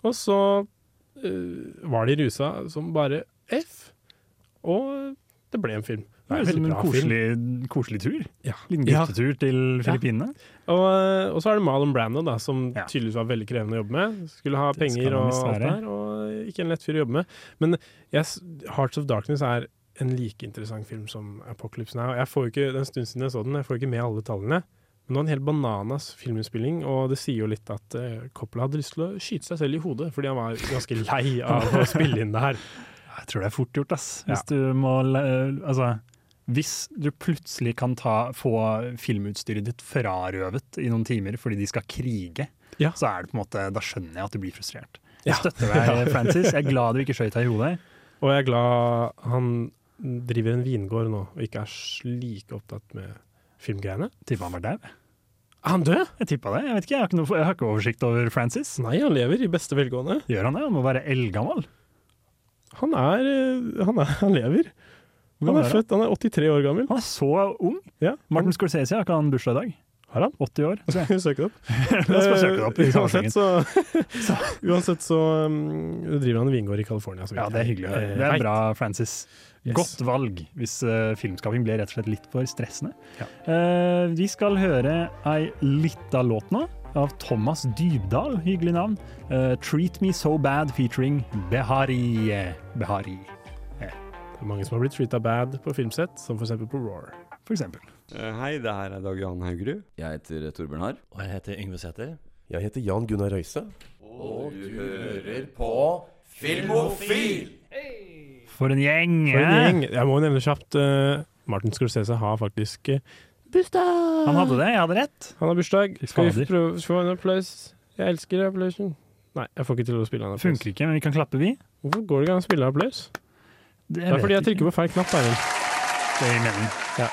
Og så uh, var de rusa som bare F. Og det ble en film. Det er en koselig, koselig tur. Ja. Liten Ja. guttetur til Filippinene. Og, eh, og så er det Marlon Brando, da, som tydeligvis var veldig krevende å jobbe med. Skulle ha penger og alt der, og ikke en lett fyr å jobbe med. Men yes, Hearts of Darkness er en like interessant film som Apocalypse Now. Jeg får ikke, den stund siden jeg så den, jeg får ikke med alle tallene. Men det var en helt bananas filminnspilling, og det sier jo litt at uh, Coppola hadde lyst til å skyte seg selv i hodet, fordi han var ganske lei av å spille inn det her. Jeg tror det er fort gjort, ass. Hvis Ja. du må le- Altså, hvis du plutselig kan ta, få filmutstyret ditt frarøvet i noen timer fordi de skal krige, Ja. så er det på en måte Da skjønner jeg at du blir frustrert. Jeg støtter deg, Francis. Jeg er glad du ikke skøyt deg i hodet. Og jeg er glad han driver en vingård nå, og ikke er like opptatt med filmgreiene. Tippa han var dau. Er han død? Jeg tippa det. Jeg vet ikke, jeg har ikke, noe, jeg har ikke oversikt over Francis. Nei, han lever i beste velgående. Gjør han det? Han må være eldgammel. Han er eh, Han, er, han lever. Han er født, han er 83 år gammel. Han er så ung. Ja, Martin Scorsese har ikke han bursdag i dag? Har han? 80 år. Skal vi søke det opp? La oss søke det opp Eh, uansett så, uansett så um, driver han vingård i California. Ja, det er hyggelig. Det er bra, Francis. Yes. Godt valg hvis uh, filmskaping blir rett og slett litt for stressende. Ja. Uh, vi skal høre ei lita låt nå av Thomas Dybdahl, hyggelig navn. Uh, 'Treat Me So Bad' featuring Behari. Behari, mange som har blitt treata bad på filmsett, som f.eks. på Roar. for eksempel. Hei, det her er Dag Johan Haugerud. Jeg heter Torbjørn Harr. Og jeg heter Yngve Sæther. Jeg heter Jan Gunnar Røise. Og du hører på Filmofil! For en gjeng! For en eh? gjeng. Jeg må nevne kjapt uh, Martin Scorsese har faktisk uh, bursdag! Han hadde det, jeg hadde rett. Han har bursdag. Skal vi få en applaus? Jeg elsker applausen. Nei, jeg får ikke til å spille en applaus. Funker ikke, men vi kan klappe, vi. Hvorfor går det ikke an å spille applaus? Det Det er fordi jeg trykker på feil knapp. Eivind. Det gir mening. Ja.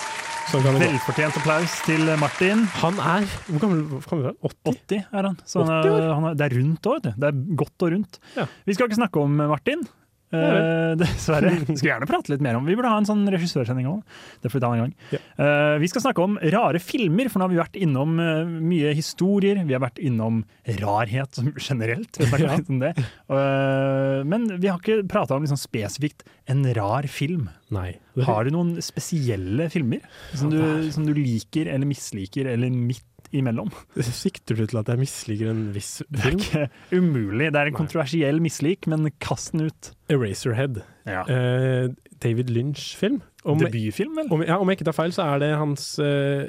Sånn. Velfortjent applaus til Martin. Han er Hvor gammel hvor gammel er han? 80? 80 er han. Så han er, han er, det er rundt òg, vet du. Det er godt og rundt. Ja. Vi skal ikke snakke om Martin. Eh, dessverre. Skulle gjerne prate litt mer om Vi burde ha en sånn regissørsending òg. Det får vi ta en gang. Ja. Eh, vi skal snakke om rare filmer, for nå har vi vært innom uh, mye historier. Vi har vært innom rarhet generelt. Vi Ja. om det. Men vi har ikke prata om liksom spesifikt en rar film. Nei. Har du noen spesielle filmer som du, som du liker eller misliker, eller midt imellom? Sikter du til at jeg misliker en viss film? Det er ikke umulig. Det er en kontroversiell mislik, men kast den ut. Eraserhead. Ja. Uh, David Lynch-film. Debutfilm, vel? om, ja, om jeg ikke tar feil, så er det hans uh,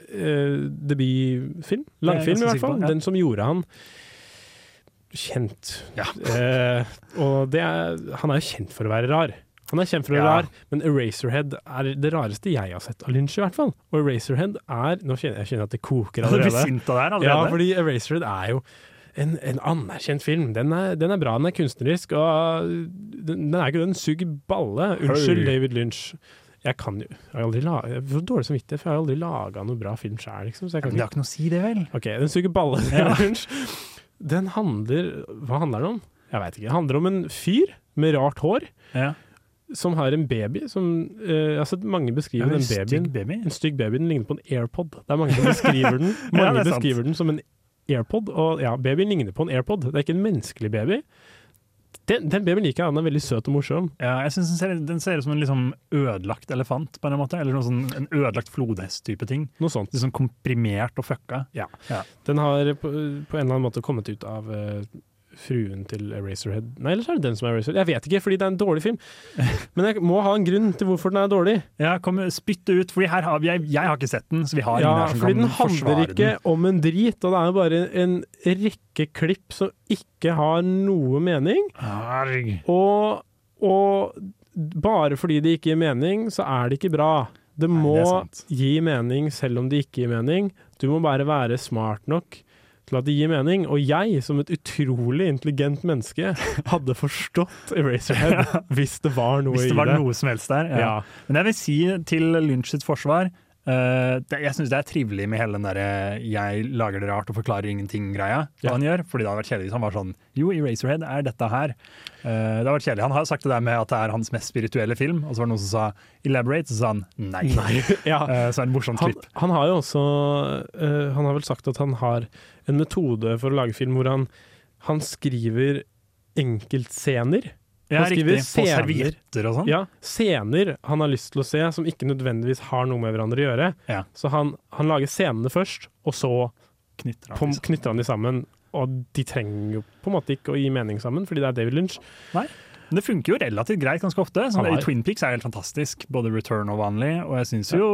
debutfilm. Langfilm, i hvert fall. på, ja. Den som gjorde han kjent. Ja. Og det er, han er jo kjent for å være rar. Han er kjent for å være Ja. rar, men Eraserhead er det rareste jeg har sett av Lynch, i hvert fall. Og Eraserhead er Nå kjenner jeg kjenner at det koker Du blir allerede. sint av det her Ja, fordi Eraserhead er jo en, en anerkjent film. Den er, den er bra, den er kunstnerisk, og den, den er ikke den suger balle. Unnskyld, Høy. David Lynch. Jeg kan jo Jeg har aldri laget, jeg får dårlig samvittighet, for jeg har aldri laga noe bra film sjøl, liksom. Så jeg kan Men det har ikke noe å si, det, vel? Ok, den suger balle. Ja. Den handler Hva handler den om? Jeg veit ikke. Det handler om en fyr med rart hår. Ja. Som har en baby som eh, Jeg har sett mange beskrive Ja, en den stygg babyen. baby. En stygg baby. Den ligner på en AirPod. Det er mange som beskriver den Mange er beskriver den som en AirPod. Og ja, babyen ligner på en AirPod. Det er ikke en menneskelig baby. Den, den babyen liker jeg. Den er veldig søt og morsom. Ja, jeg synes den ser, ut som en liksom ødelagt elefant, på en måte. Eller sånn, en ødelagt flodhest-type ting. Noe sånt. Litt sånn komprimert og fucka. Ja. Ja. Den har på, på en eller annen måte kommet ut av eh, fruen til Eraserhead. Nei, eller så er det den som er Eraserhead. Jeg vet ikke, fordi det er en dårlig film. Men jeg må ha en grunn til hvorfor den er dårlig. Ja, kom, spytt det ut, for jeg, jeg har ikke sett den, så vi har Ja, ingen her som fordi forsvare den handler ikke den. om en drit, og det er bare en rekke klipp som ikke har noe mening. Arg. Og, og bare fordi det ikke gir mening, så er det ikke bra. Det må det er gi mening selv om det ikke gir mening. Du må bare være smart nok til at det gir mening. Og jeg, som et utrolig intelligent menneske, hadde forstått Eraserhead hvis det var noe Hvis det var det. noe som helst der. Ja. Ja. Men jeg vil si til Lynch sitt forsvar eh, det, Jeg syns det er trivelig med hele den derre 'jeg lager det rart og forklarer ingenting'-greia Ja. han gjør. Fordi det hadde vært kjedelig hvis han var sånn 'jo, Eraserhead er dette her'. Uh, det har vært kjedelig. Han har sagt det der med at det er hans mest spirituelle film, og så var det noen som sa 'elaborate', så sa han nei. Ja. uh, så er det en morsom klipp. han har jo også Han har vel sagt at han har en metode for å lage film hvor han, han skriver enkeltscener. Ja, Han skriver riktig. Scener- sånn. Ja, scener han har lyst til å se, som ikke nødvendigvis har noe med hverandre å gjøre. Ja. Så han, han lager scenene først, og så Knytter han, på, knytter han de sammen. Og de trenger jo på en måte ikke å gi mening sammen, fordi det er David Lynch. Nei. Men det funker jo relativt greit ganske ofte. Sånn, Han er- Twin Peaks er helt fantastisk, både Return og vanlig. Og jeg syns jo,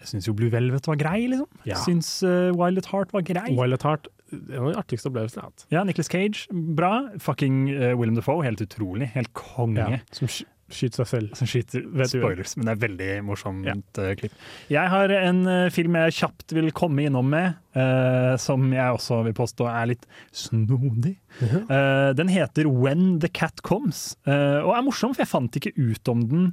jeg synes jo Blue Velvet var grei, liksom. Ja. Syns uh, Wild at Heart var grei. Wild at Heart, en av de artigste opplevelsene jeg har hatt. Ja, Nicholas Cage, bra. Fucking uh, Willem Defoe, helt utrolig. Helt konge. Ja, som sky- skyter seg selv. Som skyter Vet du. spoilers, men det er veldig morsomt eh, klipp. Jeg har en uh, film jeg kjapt vil komme innom med, eh, som jeg også vil påstå er litt snodig. Eh, den heter When the Cat Comes, eh, og er morsom, for jeg fant ikke ut om den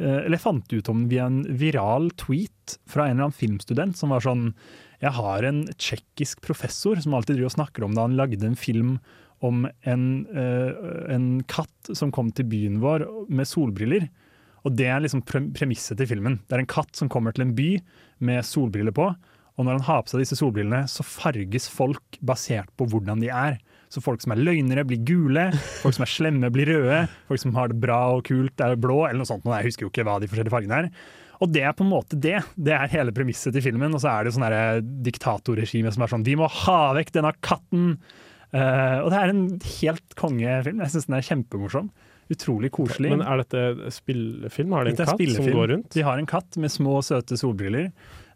eh, eller jeg fant ut om den via en viral tweet fra en eller annen filmstudent som var sånn Jeg har en tsjekkisk professor som alltid driver og snakker om da han lagde en film om en, eh, en katt som kom til byen vår med solbriller. Og det er liksom pre premisset til filmen. Det er en katt som kommer til en by med solbriller på. Og når han har på seg disse solbrillene, så farges folk basert på hvordan de er. Så folk som er løgnere, blir gule. Folk som er slemme, blir røde. Folk som har det bra og kult, er blå, eller noe sånt. Jeg husker jo ikke hva de forskjellige fargene er. Og det er på en måte det. Det er hele premisset til filmen. Og så er det sånn diktatorregime som er sånn Vi må ha vekk denne katten! Uh, og det er en helt kongefilm. Jeg syns den er kjempemorsom. Utrolig koselig. Men er dette spillefilm? Har de en katt som går rundt? De har en katt med små, søte solbriller.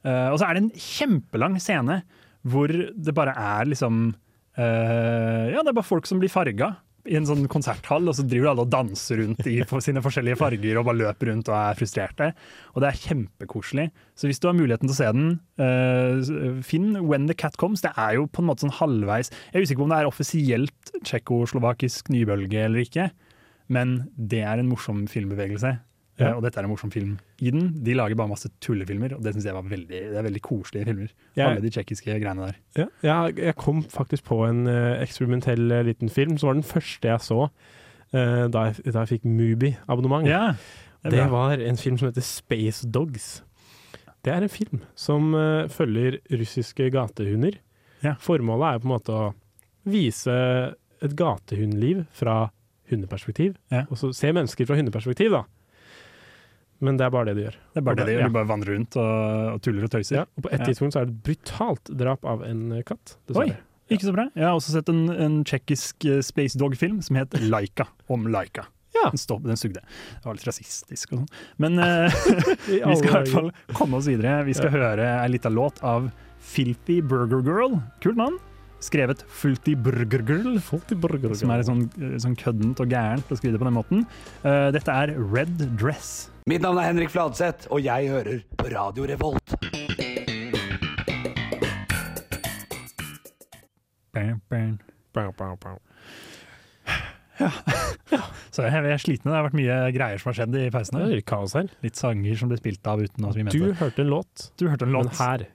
Uh, og så er det en kjempelang scene hvor det bare er liksom uh, Ja, det er bare folk som blir farga i en sånn konserthall, og så driver alle og danser rundt i sine forskjellige farger og bare løper rundt og er frustrerte. Og det er kjempekoselig. Så hvis du har muligheten til å se den, uh, finn When the Cat Comes. Det er jo på en måte sånn halvveis Jeg er usikker på om det er offisielt tsjekkoslovakisk nybølge eller ikke, men det er en morsom filmbevegelse. Ja. Eh, og dette er en morsom film i den. De lager bare masse tullefilmer, og det syns jeg var veldig, det er veldig koselige filmer. Jeg- Alle de tsjekkiske greiene der. Ja, jeg, jeg kom faktisk på en uh, eksperimentell uh, liten film, som var den første jeg så uh, da, jeg, da jeg fikk Mubi-abonnement. Ja, det det var en film som heter Space Dogs. Det er en film som følger russiske gatehunder. Formålet er på en måte å vise et gatehundliv fra hundeperspektiv. Og så se mennesker fra hundeperspektiv, da. Men det er bare det de gjør. Det er bare det de gjør. Ja. De bare vandrer rundt og, og tuller og tøyser. Ja, og på et Ja. tidspunkt så er det et brutalt drap av en eh, katt. Oi, ikke så bra. Jeg har også sett en, en tsjekkisk eh, Space Dog-film som het Laika, om Laika. Den, stopp, den sugde. Det var litt rasistisk og sånn. Men uh, vi skal i hvert fall komme oss videre. Vi skal Ja. høre ei lita låt av Filthy Burger Girl. Kult navn. Skrevet Fulty Burger Girl, som er sånn, sånn køddent og gærent å skrive det på den måten. Uh, dette er Red Dress. Mitt navn er Henrik Fladseth, og jeg hører på Radio Revolt. Bam, bam. bam, bow. Så jeg, jeg er sliten. Det har vært mye greier som har skjedd i pausen. Kaos her. Litt sanger som ble spilt av uten at vi mente Du hørte en låt, Du hørte en låt. men her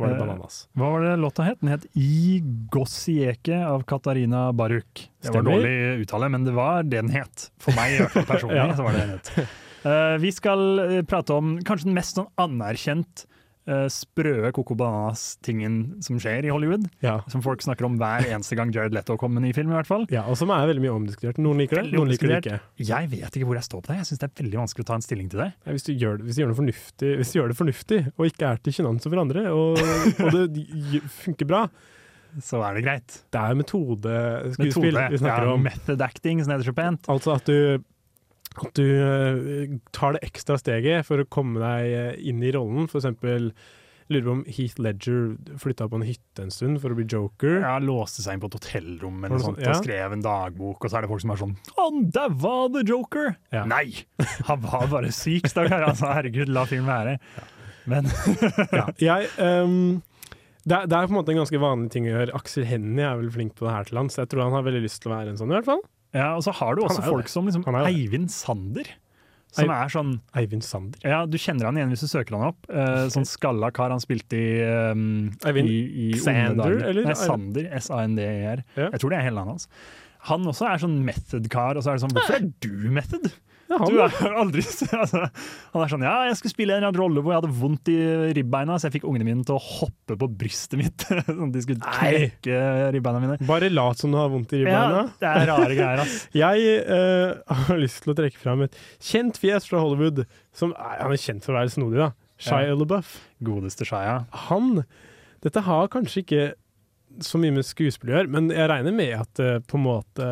var det Eh, bananas. Hva var det låta het? Den het I Gossieke av Katarina Baruk. Det var Stemmer. dårlig uttale, men det var det den het. For meg i hvert fall personlig. Ja. så var det den het. Eh, vi skal eh, prate om kanskje den mest sånn anerkjent eh, sprøe Coco Bananas-tingen som skjer i Hollywood. Som folk snakker om hver eneste gang Jared Leto kommer med ny film. i hvert fall. Ja, og som er veldig mye omdiskutert. Noen liker det, noen liker det ikke. Jeg vet ikke hvor jeg står på det. Jeg syns det er veldig vanskelig å ta en stilling til det. Ja, hvis, du gjør, det- hvis du gjør noe fornuftig, hvis du gjør det fornuftig, og ikke er til sjenanse for andre, og, og det funker bra Så er det greit. Det er metodeskuespill Metode, vi snakker ja, om. Method acting, som heter så pent. Altså at du, at du eh, tar det ekstra steget for å komme deg eh, inn i rollen. Eksempel lurer på om Heath Ledger flytta på en hytte en stund for å bli joker. Ja, låste seg inn på et hotellrom eller noe sånt, sånn? Ja. og skrev en dagbok, og så er det folk som er sånn Han daua, the joker! Nei! Han var bare syk, stakkar. Altså, herregud, la film være. Men ja, jeg, um, det, er, det er på en måte en ganske vanlig ting å gjøre. Aksel Hennie er vel flink på det her til lands. Jeg tror han har veldig lyst til å være en sånn, i hvert fall. Ja, og så har du også folk det. som liksom. Eivind Sander. Som Eiv- er sånn Eivind Sander? Ja, du kjenner han igjen hvis du søker han opp. Uh, sånn skalla kar han spilte i, um, Eivind i, i Sander, eller? Nei, Sander. S-A-N-D-E-R. Ja. Jeg tror det er hele navnet hans. Han også er sånn method-kar, og så er det sånn Hvorfor er du method? Ja, han du er aldri altså, Han er sånn Ja, jeg skulle spille en eller annen rolle hvor jeg hadde vondt i ribbeina, så jeg fikk ungene mine til å hoppe på brystet mitt. sånn at de skulle Nei. knekke ribbeina mine. Bare lat som du har vondt i ribbeina. Ja, det er rare greier, ass. Jeg uh, har lyst til å trekke fram et kjent fjes fra Hollywood. Som er, han er kjent for å være snodig, da. Shia Ja. LaBeouf. Godeste Shia. Han Dette har kanskje ikke så mye med skuespill å gjøre, men jeg regner med at uh, på en måte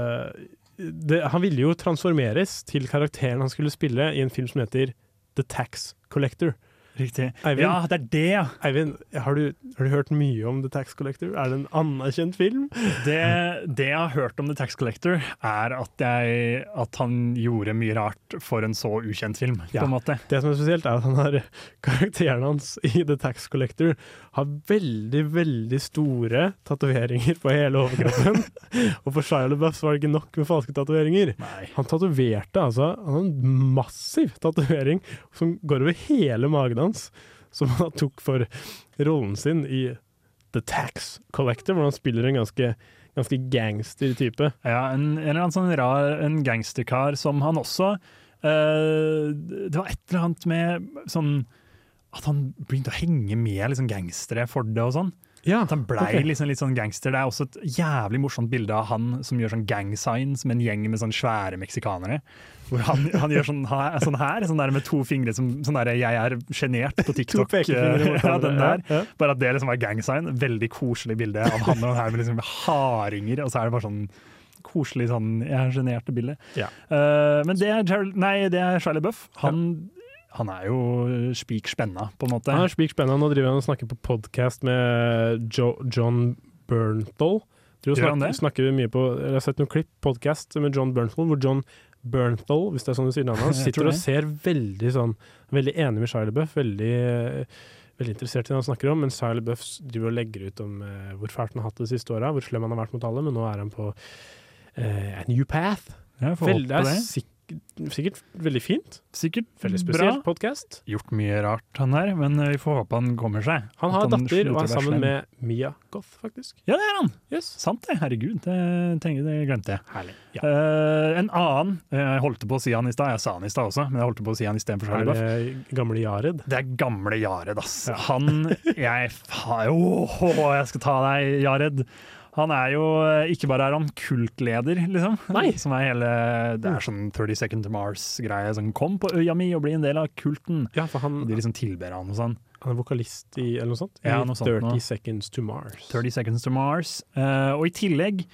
det, Han ville jo transformeres til karakteren han skulle spille i en film som heter The Tax Collector. Riktig. Eivind, Ja, det er det, ja. Eivind, har du, har du hørt mye om The Tax Collector? Er det en anerkjent film? Det, det jeg har hørt om The Tax Collector, er at, jeg, at han gjorde mye rart for en så ukjent film, Ja. på en måte. Det som er spesielt, er at han har karakteren hans i The Tax Collector har veldig, veldig store tatoveringer på hele overkroppen. og for Shia LaBeouf var det ikke nok med falske tatoveringer. Han tatoverte altså Han har en massiv tatovering som går over hele magen hans, som han tok for rollen sin i The Tax Collector, hvor han spiller en ganske Ganske gangster type. Ja, en, en eller annen sånn rar en gangsterkar som han også eh, Det var et eller annet med sånn At han begynte å henge med liksom gangstere for det og sånn. At han blei okay. liksom litt sånn gangster. Det er også et jævlig morsomt bilde av han som gjør sånn gang signs med en gjeng med sånn svære meksikanere. Hvor han, han gjør sånn her, sånn her, sånn der med to fingre som sånn der 'jeg er sjenert' på TikTok. pekefingre ja, den der. ja, ja. Bare at det liksom var gang sign. Veldig koselig bilde av han og han her med liksom hardinger, og så er det bare sånn koselig sånn 'jeg er sjenert' bilde. Ja. Uh, men det er, Gerald, nei, det er Charlie Buff. Han, han er jo spik spenna, på en måte. Han er spik spenna. Nå driver han og snakker på podkast med jo, John Bernthal. Gjør han det? snakker mye på, jeg har sett noen klipp, podkast med John Bernthal, hvor John Bernthal, hvis det er sånn du sier navnet hans, sitter og ser veldig sånn Veldig enig med Shia Buff, veldig, eh, veldig interessert i det han snakker om, men Shia Buff driver og legger ut om eh, hvor fælt han har hatt det de siste åra, hvor slem han har vært mot alle, men nå er han på eh, a new path. Jeg får håpe er det. Sik sikkert veldig fint. Sikkert Veldig spesiell podkast. Gjort mye rart, han her, men eh, vi får håpe han kommer seg. Han har datter og er sammen med Mia Goth, faktisk. Ja, det er han! Yes. Sant det, herregud. Det, tenker, det glemte jeg. Herlig. Ja. Uh, en annen, eh, jeg holdt på å si han i stad, jeg sa han i stad også, men jeg holdt på å si han istedenfor Charlie Buff. gamle Jared? Det er gamle Jared, ass. Han Jeg fa- jo, jeg skal ta deg, Jared. Han er jo Ikke bare er han kultleder, liksom. Nei. Som er hele Det er sånn 30 Second to Mars-greie. Sånn, kom på øya mi og bli en del av kulten. Ja, for han, De liksom tilber han og sånn. han er vokalist i eller noe sånt? Ja, noe sånt 30 nå. Seconds to Mars. 30 Seconds to Mars. Uh, og i tillegg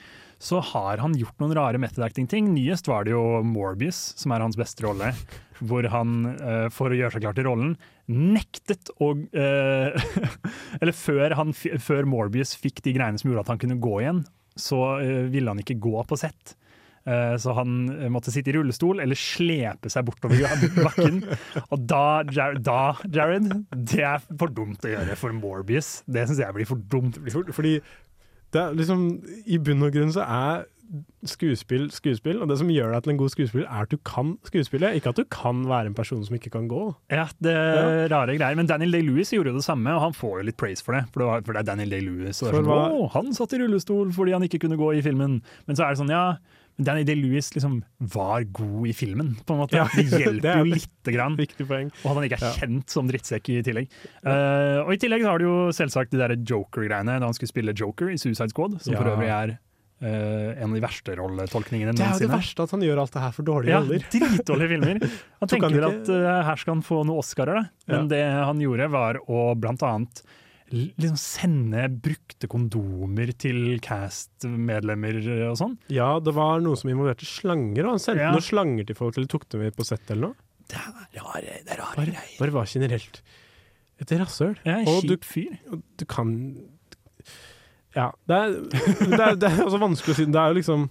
så har han gjort noen rare method acting-ting. Nyest var det jo Morbius, som er hans beste rolle. Hvor han, eh, for å gjøre seg klar til rollen, nektet å eh, Eller før, han, før Morbius fikk de greiene som gjorde at han kunne gå igjen, så eh, ville han ikke gå på sett. Så han måtte sitte i rullestol eller slepe seg bortover bakken. Og da, da, Jared, det er for dumt å gjøre for Morbius. Det syns jeg blir for dumt. For, fordi liksom, I bunn og grunn så er skuespill skuespill, og det som gjør deg til en god skuespiller, er at du kan skuespille, ikke at du kan være en person som ikke kan gå. Ja, det er Ja. rare greier. Men Daniel Day-Lewis gjorde jo det samme, og han får jo litt praise for det. For det, var, for det er Daniel Day-Lewis. Sånn, var... Han satt i rullestol fordi han ikke kunne gå i filmen. Men så er det sånn, ja men Danny Day-Lewis liksom var god i filmen, på en måte. Ja, det hjelper er jo lite grann. Viktig poeng. Og at han ikke er Ja. kjent som drittsekk i tillegg. Uh, og i tillegg har du jo selvsagt de der Joker-greiene da han skulle spille Joker i Suicide Squad, som for øvrig er Uh, en av de verste rolletolkningene Det er jo det verste at han gjør alt det her for dårlige Ja, roller. dritdårlige filmer. Han tenker han ikke- at uh, her skal han få noen Oscarer, da. Men det han gjorde, var å blant annet liksom sende brukte kondomer til cast-medlemmer og sånn. Ja, det var noe som involverte slanger, og han sendte Ja. noen slanger til folk, eller tok dem med på sett eller noe. Det er rare, det er rare Bare, greier. bare var generelt et rasshøl. Ja, en Og du- kjip fyr. og Du kan Ja. Det er, det er, det er også vanskelig å si. Det er jo liksom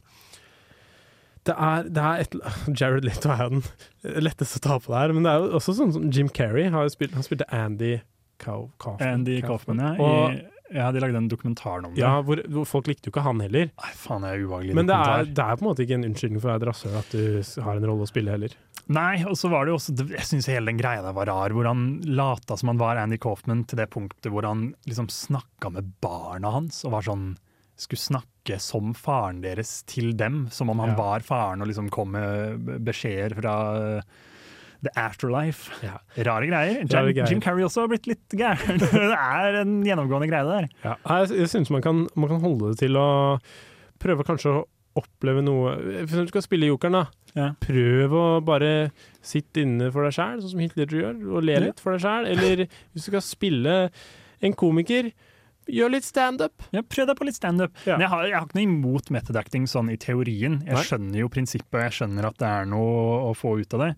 det er, det er et, Jared Leto er jo den letteste å ta på det her, men det er jo også sånn som Jim Carrey har spilt, han spilte Andy Kaufman. Andy Kaufman, ja. Og, ja. De lagde en dokumentar om det. ja, hvor, hvor folk likte jo ikke han heller. Nei, faen, det er ubehagelig Men det er, det er på en måte ikke en unnskyldning for å være et rasshøl at du har en rolle å spille heller. Nei, og så var det jo også Jeg syns hele den greia der var rar, hvor han lata som han var Andy Kaufman til det punktet hvor han liksom snakka med barna hans og var sånn Skulle snakke som faren deres til dem, som om han Ja. var faren og liksom kom med beskjeder fra The Afterlife. Rare greier. Jim, Rare greier. Jim Carrey også har blitt litt gæren. det er en gjennomgående greie der. Ja. Jeg, jeg synes man kan, man kan holde det til å prøve kanskje å oppleve noe eksempel du skal spille Jokeren, da. Ja. Prøv å bare sitte inne for deg sjæl, sånn som Hitler gjør, og le Ja. litt for deg sjæl. Eller hvis du skal spille en komiker, Gjør litt standup. Ja, prøv deg på litt standup. Ja. Jeg, har- jeg har ikke noe imot method acting sånn i teorien. Jeg skjønner jo prinsippet, jeg skjønner at det er noe å få ut av det.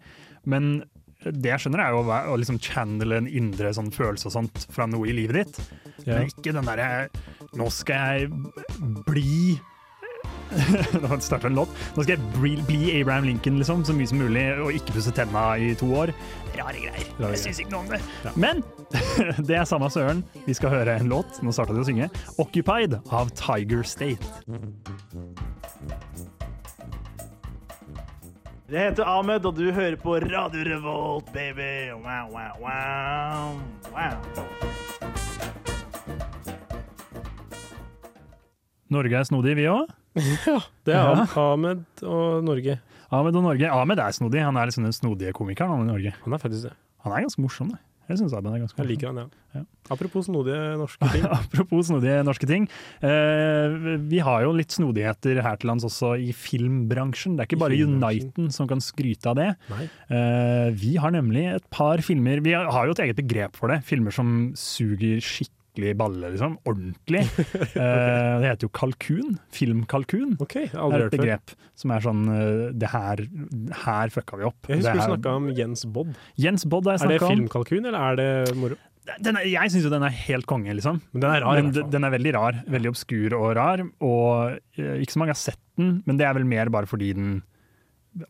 Men det jeg skjønner, er jo å, liksom channele en indre sånn følelse og sånt fra noe i livet ditt. Ja. Men ikke den derre Nå skal jeg bli Nå starter en låt. Nå skal jeg bli, bli Abraham Lincoln liksom, så mye som mulig, og ikke pusse tenna i to år. Rare greier. Rare jeg syns ikke noe om det. Ja. Men det er samme søren. Vi skal høre en låt. Nå starta de å synge. 'Occupied' av Tiger State. Jeg heter Ahmed, og du hører på Radio Revolt, baby. Wow, wow, wow. wow. Norge er snodig, vi òg. Ja, det er Ja. Ahmed og Norge. Ahmed og Norge. Ahmed er snodig. Han er liksom den snodige komikeren han i Norge. Han er faktisk det. Han er ganske morsom, det. Jeg synes Ahmed er ganske Jeg liker han, ja. Ja. Apropos snodige norske ting. Apropos snodige norske ting. Eh, vi har jo litt snodigheter her til lands også i filmbransjen. Det er ikke bare. Uniten som kan skryte av det. Eh, vi har nemlig et par filmer Vi har jo et eget begrep for det. Filmer som suger skikkelig balle, liksom. Ordentlig. okay. det heter jo kalkun. Filmkalkun. okay, aldri er et et før. begrep som er sånn eh, Det her, her fucka vi opp. Jeg husker du snakka om Jens Bodd. Jens Bodd har jeg Er det filmkalkun, eller er det moro? Den er, jeg syns jo den er helt konge, liksom. Men den er rar, i Men hvert fall. den er veldig rar. Veldig obskur og rar. Og eh, ikke så mange har sett den, men det er vel mer bare fordi den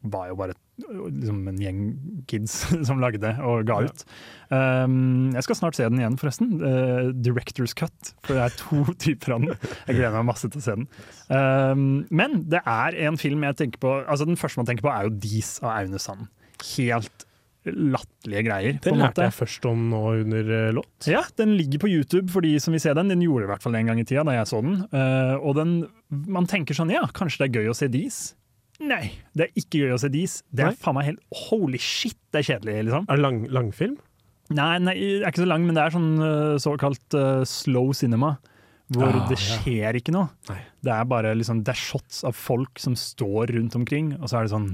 var jo bare liksom en gjeng kids som lagde og ga Ja. ut. Um, jeg skal snart se den igjen, forresten. Uh, Director's cut, for det er to typer av den. Jeg gleder meg masse til å se den. Um, men det er en film jeg tenker på Altså Den første man tenker på, er jo Dis av Aune Sand. Helt latterlige greier. Den en lærte jeg først om nå under eh, låt. Ja, den ligger på YouTube for de som vil se den. Den gjorde det i hvert fall en gang i tida da jeg så den. Uh, og den, man tenker sånn, ja, kanskje det er gøy å se Dis? Nei, det er ikke gøy å se Dis. Det er Nei. faen meg helt holy shit, det er kjedelig, liksom. Er det lang, langfilm? Nei, nei, det er ikke så lang, men det er sånn eh, såkalt uh, slow cinema. Hvor Ah, det ja. skjer ikke noe. Nei. Det er bare liksom, det er shots av folk som står rundt omkring, og så er det sånn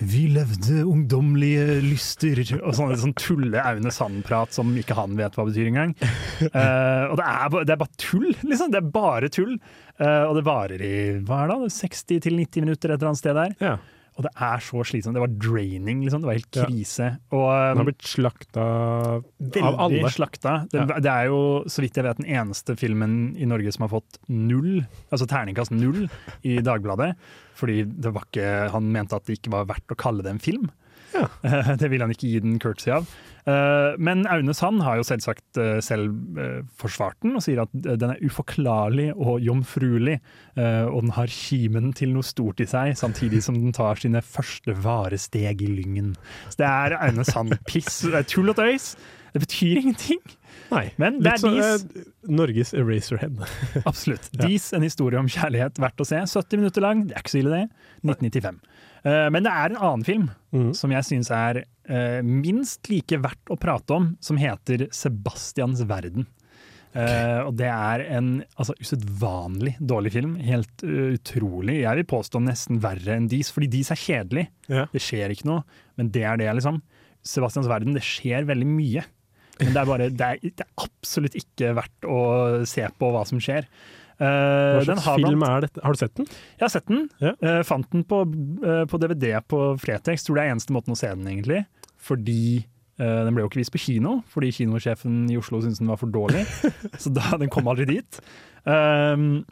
Vi levde ungdommelige lyster, og sånn, sånn tulle Aune Sand-prat som ikke han vet hva betyr engang. Uh, og det er, bare, det er bare tull, liksom. Det er bare tull. Eh, og det varer i hva er det, da, 60 til 90 minutter et eller annet sted der. Ja. Og det er så slitsomt. Det var draining, liksom. Det var helt Ja. krise. um, Den um, har blitt slakta av alle. slakta. Det, det er jo, så vidt jeg vet, den eneste filmen i Norge som har fått null, altså terningkast null, i Dagbladet. Fordi det var ikke, han mente at det ikke var verdt å kalle det en film. Ja. Det vil han ikke gi den courtesy av. Eh, Men Aune Sand har jo selvsagt eh, selv eh, forsvart den, og sier at den er uforklarlig og jomfruelig, og den har kimen til noe stort i seg, samtidig som den tar sine første vare steg i lyngen. Så det er Aune Sand-piss. Det er tull og tøys. Det betyr ingenting. Nei. Men det er sånn Dis. Norges Eraserhead. Absolutt. Dis, en historie om kjærlighet verdt å se. 70 minutter lang, det er ikke så ille det. 1995. Eh, Men det er en annen film mm. som jeg syns er eh, minst like verdt å prate om, som heter 'Sebastians verden'. Okay. og det er en altså, usedvanlig dårlig film. Helt eh, utrolig. Jeg vil påstå nesten verre enn Dis, fordi Dis er kjedelig. Ja. Det skjer ikke noe, men det er det, liksom. Sebastians verden, det skjer veldig mye. Men det er, bare, det er, det er absolutt ikke verdt å se på hva som skjer. Eh, Hva slags har film er dette? Har du sett den? jeg har sett den. Eh, fant den på, eh, på DVD på Fretex. Tror det er eneste måten å se den, egentlig. Fordi den ble jo ikke vist på kino, fordi kinosjefen i Oslo syntes den var for dårlig. så da, den kom aldri dit. Um,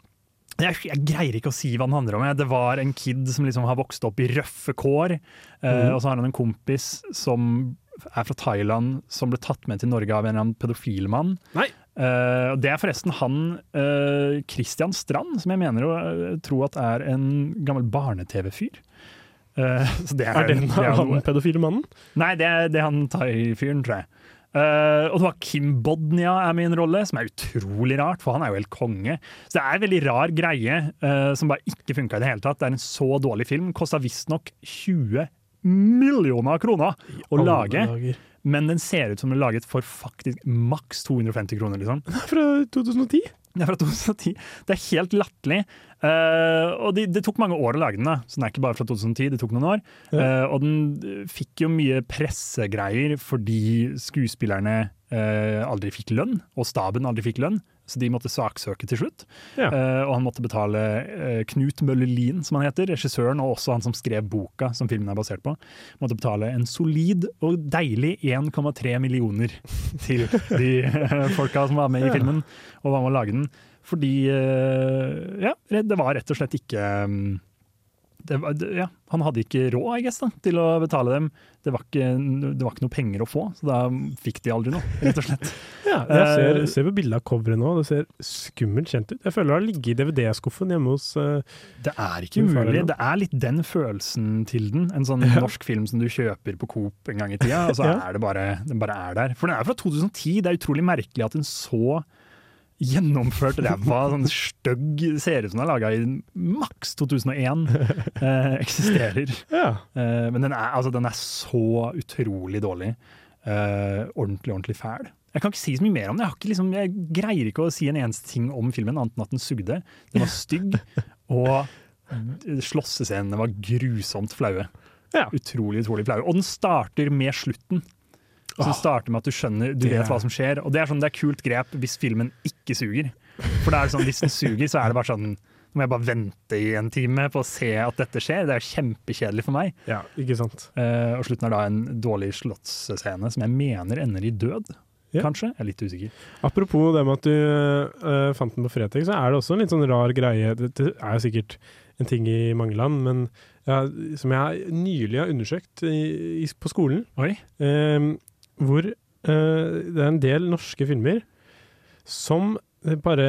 jeg, jeg greier ikke å si hva den handler om. jeg. Det var en kid som liksom har vokst opp i røffe kår, Mm. Uh, og så har han en kompis som er fra Thailand, som ble tatt med til Norge av en eller annen pedofilmann. Nei. Og det er forresten han uh, Christian Strand, som jeg mener å uh, tro at er en gammel barne-TV-fyr. Uh, så det Er er det han pedofile mannen? Nei, det er, det er han thai-fyren, tror jeg. Og det var Kim Bodnia er med i en rolle, som er utrolig rart, for han er jo helt konge. Så det er en veldig rar greie som bare ikke funka i det hele tatt. Det er en så dårlig film. Kosta visstnok 20 millioner kroner å lage. dager. Men den ser ut som den er laget for faktisk maks 250 kroner, liksom. Fra 2010? Det er fra 2010. Det er helt latterlig. Uh, og det, det tok mange år å lage den, da. så den er ikke bare fra 2010, det tok noen år. Eh, og den eh, fikk jo mye pressegreier fordi skuespillerne uh, aldri fikk lønn, og staben aldri fikk lønn. Så de måtte saksøke til slutt. Ja. Uh, og han måtte betale uh, Knut Møller Lien, som han heter, regissøren, og også han som skrev boka som filmen er basert på, måtte betale en solid og deilig 1,3 millioner til de uh, folka som var med i filmen og var med å lage den. Fordi ja, det var rett og slett ikke mm, det var, det, ja, han hadde ikke råd I guess, da, til å betale dem. Det var, ikke, det var ikke noe penger å få, så da fikk de aldri noe, rett og slett. Ja, jeg ser, Eh, ser på bildet av coveret nå, det ser skummelt kjent ut. Jeg føler det har ligget i DVD-skuffen hjemme hos uh, Det er ikke umulig. Det er litt den følelsen til den. En sånn Ja. norsk film som du kjøper på Coop en gang i tida, og så er det bare, den bare er der. For den er fra 2010. Det er utrolig merkelig at en så gjennomført ræva, sånn stygg ser ut som den er laga i maks 2001, eh, eksisterer. Ja. Eh, men den er, altså, den er så utrolig dårlig. Eh, ordentlig, ordentlig fæl. Jeg kan ikke si så mye mer om det. Jeg, har ikke, liksom, jeg greier ikke å si en eneste ting om filmen, annet enn at den sugde. Den var stygg, og slåssescenene var grusomt flaue. Utrolig, utrolig flaue. Og den starter med slutten. Så det starter med at du skjønner, du vet hva som skjer. Og det er sånn, det er kult grep hvis filmen ikke suger. For det er sånn, hvis den suger, så er det bare sånn Nå må jeg bare vente i en time på å se at dette skjer. Det er kjempekjedelig for meg. Ja, ikke sant. Uh, og slutten er da en dårlig slottsscene som jeg mener ender i død. Kanskje? Jeg er litt usikker. Apropos det med at du uh, fant den på Fretex, så er det også en litt sånn rar greie. Dette er jo sikkert en ting i mange land, men ja, som jeg nylig har undersøkt i, i, på skolen, eh, hvor uh, det er en del norske filmer som det bare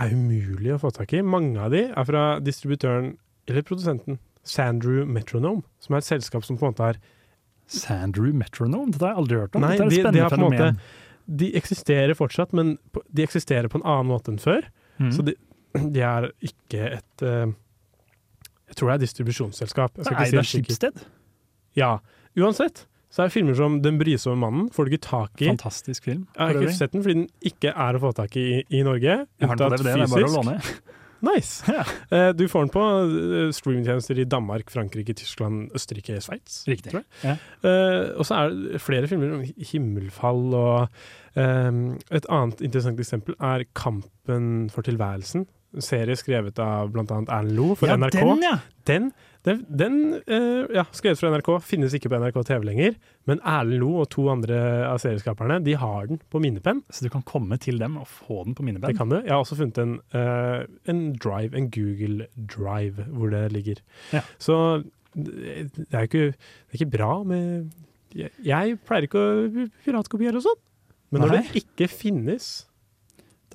er umulig å få tak i. Mange av de er fra distributøren, eller produsenten, Sandrew Metronome, som er et selskap som på en måte er Sandrew Metronome? Dette har jeg aldri hørt om. Nei, Dette er et de, de, spennende de måte, fenomen. de eksisterer fortsatt, men de eksisterer på en annen måte enn før. Mm. Så de, de er ikke et uh, Jeg tror det er distribusjonsselskap. Jeg Det er ikke si helt sikkert. Schibsted. Ja. Uansett så er filmer som Den brysomme mannen får du ikke tak i. Fantastisk film. Jeg har ikke sett den fordi den ikke er å få tak i i, Norge. Jeg har den på DVD, det er bare å låne. Nice. Ja. Du får den på eh, streamingtjenester i Danmark, Frankrike, Tyskland, Østerrike, Sveits. Riktig. Ja. Eh, og så er det flere filmer om himmelfall og Et annet interessant eksempel er Kampen for tilværelsen. Serie skrevet av bl.a. Erlend Lo for Ja, NRK. den, ja. Den, den, den uh, ja, skrevet for NRK, finnes ikke på NRK TV lenger. Men Erlend Lo og to andre av serieskaperne de har den på minnepenn. Så du kan komme til dem og få den på minnepenn? Det kan du. Jeg har også funnet en, uh, en drive, en Google Drive, hvor det ligger. Ja. Så det er jo ikke, ikke bra med Jeg, jeg pleier ikke å piratkopiere og sånn, men når Nei. det ikke finnes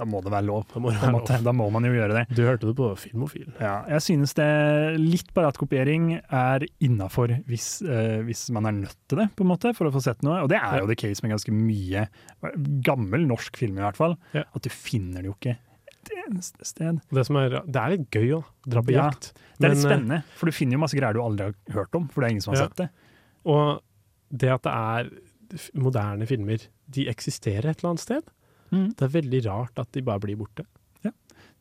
Da må det være lov. Da må, være lov. Da må man jo gjøre det. Du hørte det på Filmofil. Ja, jeg synes det litt piratkopiering er innafor hvis, uh, hvis man er nødt til det, på en måte, for å få sett noe. Og det er jo the case med ganske mye gammel norsk film, i hvert fall. At du finner det jo ikke et eneste sted. Det, som er, det er litt gøy å dra på Ja, jakt. Det er litt Men, eh, spennende, for du finner jo masse greier du aldri har hørt om, for det er ingen som har Ja. sett det. Og det at det er moderne filmer, de eksisterer et eller annet sted. Mm. Det er veldig rart at de bare blir borte. Ja.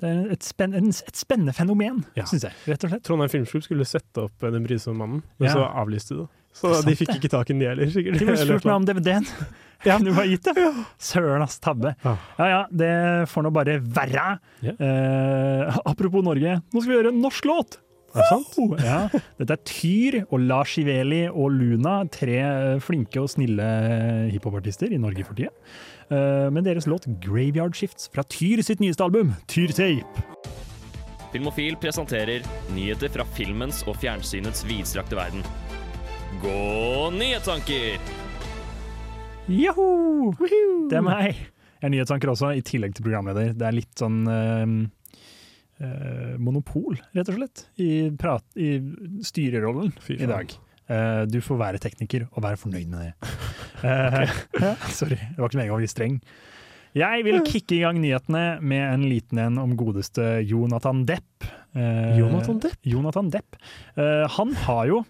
Det er et, spenn, et spennende fenomen, Ja. syns jeg. rett og slett. Trondheim Filmsklubb skulle sette opp eh, Den brysomme mannen, men Ja. så avlyste de det. Så Det er de fikk ikke tak i den, de heller. sikkert. De burde Eller spurt meg om DVD-en. Ja. Du har gitt det. Søren, ass. Tabbe. Ja ja, det får nå bare være. Eh, apropos Norge, nå skal vi gjøre en norsk låt! Er det sant? Oh, ja. Dette er Tyr og Lars Iveli og Luna, tre flinke og snille hiphopartister i Norge for tida. Eh, med deres låt 'Graveyard Shifts' fra Tyr sitt nyeste album, Tyr Tape. Filmofil presenterer nyheter fra filmens og fjernsynets vidstrakte verden. Gå nyhetstanker! Joho! Det er meg. Jeg er nyhetsanker også, i tillegg til programleder. Det er litt sånn eh, eh, monopol, rett og slett, i, prat, i styrerollen i dag. Eh, du får være tekniker og være fornøyd med det. Eh, ja, sorry, det var ikke meningen å bli streng. Jeg vil kicke i gang nyhetene med en liten en om godeste Jonathan Depp. Eh, Jonathan Depp? Jonathan Depp. Han har jo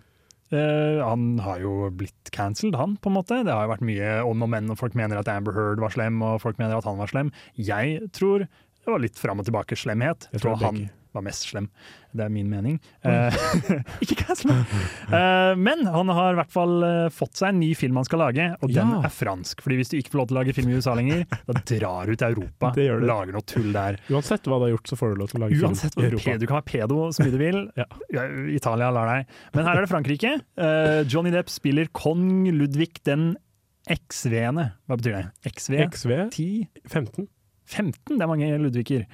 han har jo blitt cancelled, han, på en måte. Det har jo vært mye om og men, og folk mener at Amber Heard var slem, og folk mener at han var slem. Jeg tror det var litt fram og tilbake slemhet. Jeg tror han. Var mest slem. Det er min mening. Uh, ikke cancel meg! Eh, men han har i hvert fall eh, fått seg en ny film han skal lage, og den Ja. er fransk. Fordi hvis du ikke får lov til å lage film i USA lenger, da drar du til Europa Det lager noe tull der. Uansett hva du har gjort, så får du lov til å lage Uansett, film i Europa. du kan være pedo så mye du vil. Ja, Italia lar deg. Men her er det Frankrike. Uh, Johnny Depp spiller kong Ludvig den XV-ene. Hva betyr det? XV? XV? 10? 15. 15? Det er mange Ludviger.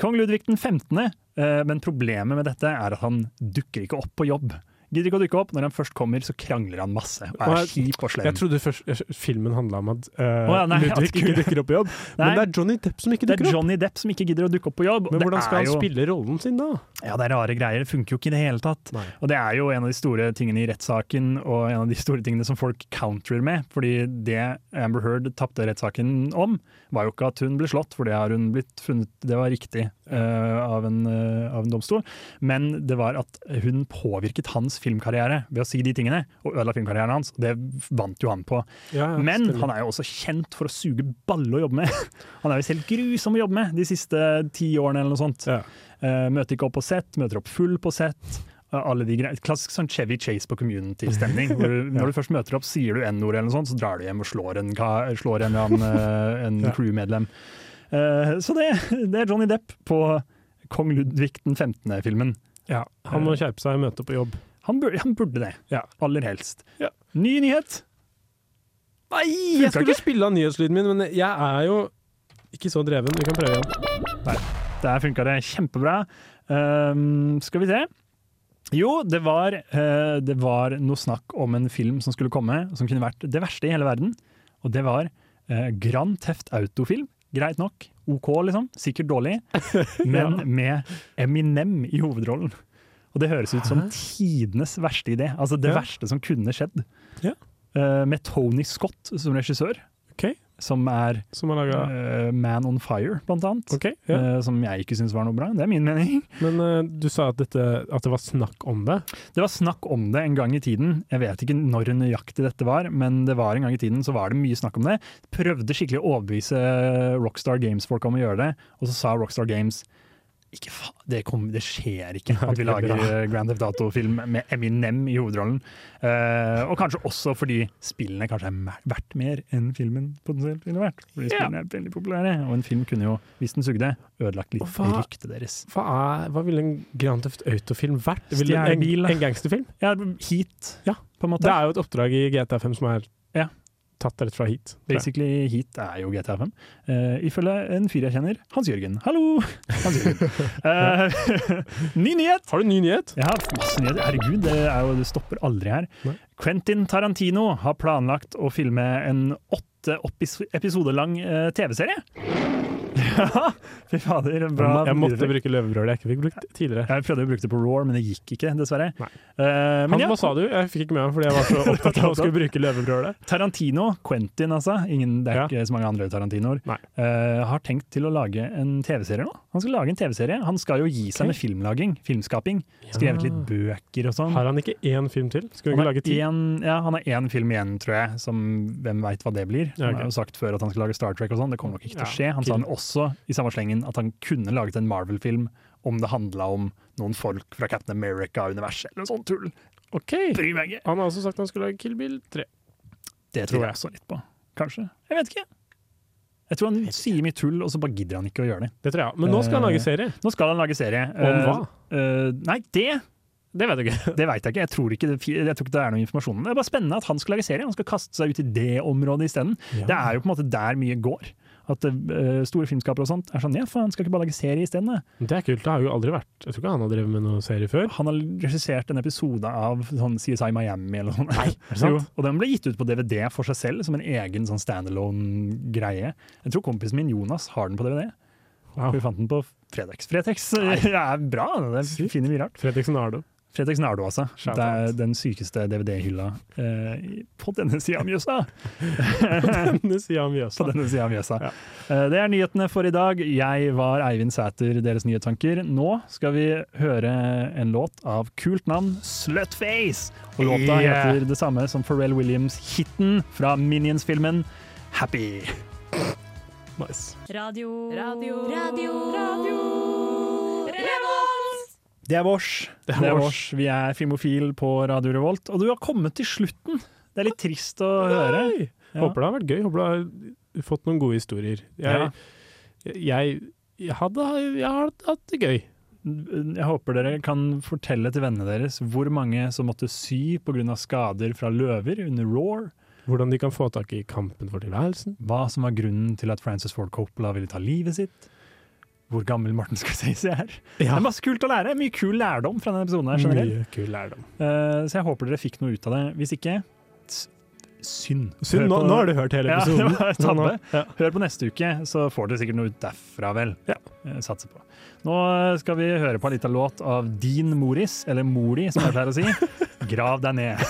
Kong Ludvig den 15., eh, men problemet med dette er at han dukker ikke opp på jobb. Gidder ikke å dukke opp. Når han først kommer, så krangler han masse. Og er kjip og slem. Jeg trodde først filmen handla om at uh, ja, nei, Ludvig ikke dukker opp på jobb. Nei. Men det er Johnny Depp som ikke dukker opp. Det er. Johnny Depp som ikke gidder å dukke opp på jobb. Men hvordan skal han jo- spille rollen sin da? Ja, det er rare greier. Det funker jo ikke i det hele tatt. Og det er jo en av de store tingene i rettssaken, og en av de store tingene som folk counterer med. Fordi det Amber Heard tapte rettssaken om, var jo ikke at hun ble slått, for det har hun blitt funnet Det var riktig av, en, eh, av en domstol. Men det var at hun påvirket hans filmkarriere ved å si de tingene, og ødela filmkarrieren hans. Det vant jo han på. Ja, ja, Men han er jo også kjent for å suge balle å jobbe med. Han er jo selv grusom å jobbe med de siste ti årene eller noe sånt. Eh, møter ikke opp på sett, møter opp full på sett. eh, Alle de greiene. Klassisk sånn Chevy Chase på community-stemning. Når du først møter opp, sier du n-ord eller noe sånt, så drar du hjem og slår en, slår en, en, eh, en Ja. crewmedlem. Eh, Så det, det er Johnny Depp på Kong Ludvig den 15.-filmen. Ja, han må skjerpe seg og møte på jobb. Han burde, han burde det. Aller helst. Ja. Ny nyhet! Nei, jeg skulle ikke? spille av nyhetslyden min, men jeg er jo ikke så dreven. Vi kan prøve igjen. Nei, der funka det kjempebra. Um, skal vi se. Jo, det var, uh, det var noe snakk om en film som skulle komme, som kunne vært det verste i hele verden. Og det var uh, Grand Theft Auto-film. Greit nok. OK, liksom. Sikkert dårlig. Men Ja. med Eminem i hovedrollen. Og det høres ut som tidenes verste idé. Altså det Ja. verste som kunne skjedd. Ja. Uh, med Tony Scott som regissør. Ok. Som er Som uh, Man on Fire, blant annet. Okay, ja. uh, som jeg ikke syns var noe bra. Det er min mening. Men uh, du sa at, dette, at det var snakk om det. Det var snakk om det en gang i tiden. Jeg vet ikke når nøyaktig dette var, men det var en gang i tiden så var det mye snakk om det. Prøvde skikkelig å overbevise Rockstar Games-folk om å gjøre det, og så sa Rockstar Games ikke faen, det, kom, det skjer ikke at vi lager eh, Grand Theft Auto-film med Eminem i hovedrollen. Uh, og kanskje også fordi spillene kanskje er verdt mer enn filmen potensielt ville vært. Fordi spillene er veldig populære, og en film kunne jo, hvis den sugde, ødelagt litt hva- ryktet deres. Hva, er, hva ville en Grand Theft Auto-film vært? Ville en, Stjernebil, en gangsterfilm? Ja, Heat, Ja, på en måte. Det er jo et oppdrag i GTA5 som er Ja. Tatt rett fra Heat. Basically Heat er jo GTA 5. Uh, ifølge en fyr jeg kjenner. Hans Jørgen. Hallo! Hans Jørgen. Uh, ny nyhet! Har du ny nyhet? Har masse nyheter. Herregud, det, jo, det stopper aldri her. Quentin Tarantino har planlagt å filme en åtte opis- episoder lang eh, TV-serie. Ja, fy fader. Bra. Jeg måtte bruke løvebrølet jeg ikke fikk brukt tidligere. Jeg prøvde å bruke det på Roar, men det gikk ikke, dessverre. Uh, men Han, ja, sa du? Jeg fikk ikke med meg fordi jeg var så opptatt av å skulle bruke løvebrølet. Tarantino, Quentin altså, Ingen, det er ikke så mange andre Tarantinoer, uh, har tenkt til å lage en TV-serie nå. Han skal lage en TV-serie. Han skal jo gi seg okay. med filmlaging, filmskaping. Skrevet litt bøker og sånn. Har han ikke én film til? Skal vi ikke lage ti? en- ja, han har én film igjen, tror jeg, som hvem veit hva det blir. Han okay. har jo sagt før at han skal lage Star Trek og sånn, det kommer nok ikke til å skje. Han sa han også i samme slengen at han kunne laget en Marvel-film om det handla om noen folk fra Captain America-universet eller noe sånt tull. Ok. Han har også sagt han skulle lage Kill Bill 3. Det Tror jeg. også litt på. Kanskje. Jeg vet ikke. Jeg tror han sier mye tull, og så bare gidder han ikke å gjøre det. Det tror jeg. Men nå skal han lage Eh, serie. Nå skal han lage serie. Om hva? Eh, nei, det Det vet ikke. Det vet jeg ikke. Jeg tror ikke, det, jeg tror ikke det er noe informasjon om det. Er bare spennende at han skal lage serie. Han skal kaste seg ut i det området isteden. Ja. Det er jo på en måte der mye går. At uh, store filmskapere og sånt er sånn Ja, faen, skal ikke bare lage serie isteden? da?» Det er kult. Det har jo aldri vært Jeg tror ikke han har drevet med noen serie før. Han har regissert en episode av sånn CSI Miami eller noe sånt. Og den ble gitt ut på DVD for seg selv, som en egen sånn standalone-greie. Jeg tror kompisen min Jonas har den på DVD. Wow. Vi fant den på Fredex. Fredex er bra, det finner vi rart. Fredrik Nardo. Fredex Nardo, altså. Shout Det er out. den sykeste DVD-hylla eh, på denne sida av Mjøsa. denne sida av Mjøsa. På denne siden av Mjøsa. Eh, det er nyhetene for i dag. Jeg var Eivind Sæter, deres nyhetstanker. Nå skal vi høre en låt av kult navn, Slutface. Og låta Yeah. heter det samme som Pharrell Williams-hiten fra Minions-filmen Happy. Nice. Radio. Radio. Radio. Radio. Det er vårs. Det er vårs. Vi er Filmofil på Radio Revolt, og du har kommet til slutten. Det er litt trist å høre. Ja. Håper det har vært gøy. Håper du har fått noen gode historier. Ja. Jeg, jeg, jeg, hadde, jeg har hatt det gøy. Jeg håper dere kan fortelle til vennene deres hvor mange som måtte sy pga. skader fra løver under Roar. Hvordan de kan få tak i Kampen for tilværelsen. Hva som var grunnen til at Francis Ford Coppola ville ta livet sitt. Hvor gammel Martin Scorsese er. Det er masse kult å lære. Mye kul lærdom fra denne episoden. her generelt. Mye kul lærdom. Uh, så jeg håper dere fikk noe ut av det. Hvis ikke, synd. Synd. Nå, nå har du hørt hele Ja, episoden. det var. Ja. Hør på neste uke, så får dere sikkert noe ut derfra, vel. Ja. Satser på. Nå skal vi høre på en liten låt av Dean Moris, eller Mori som jeg pleier å si. Grav deg ned.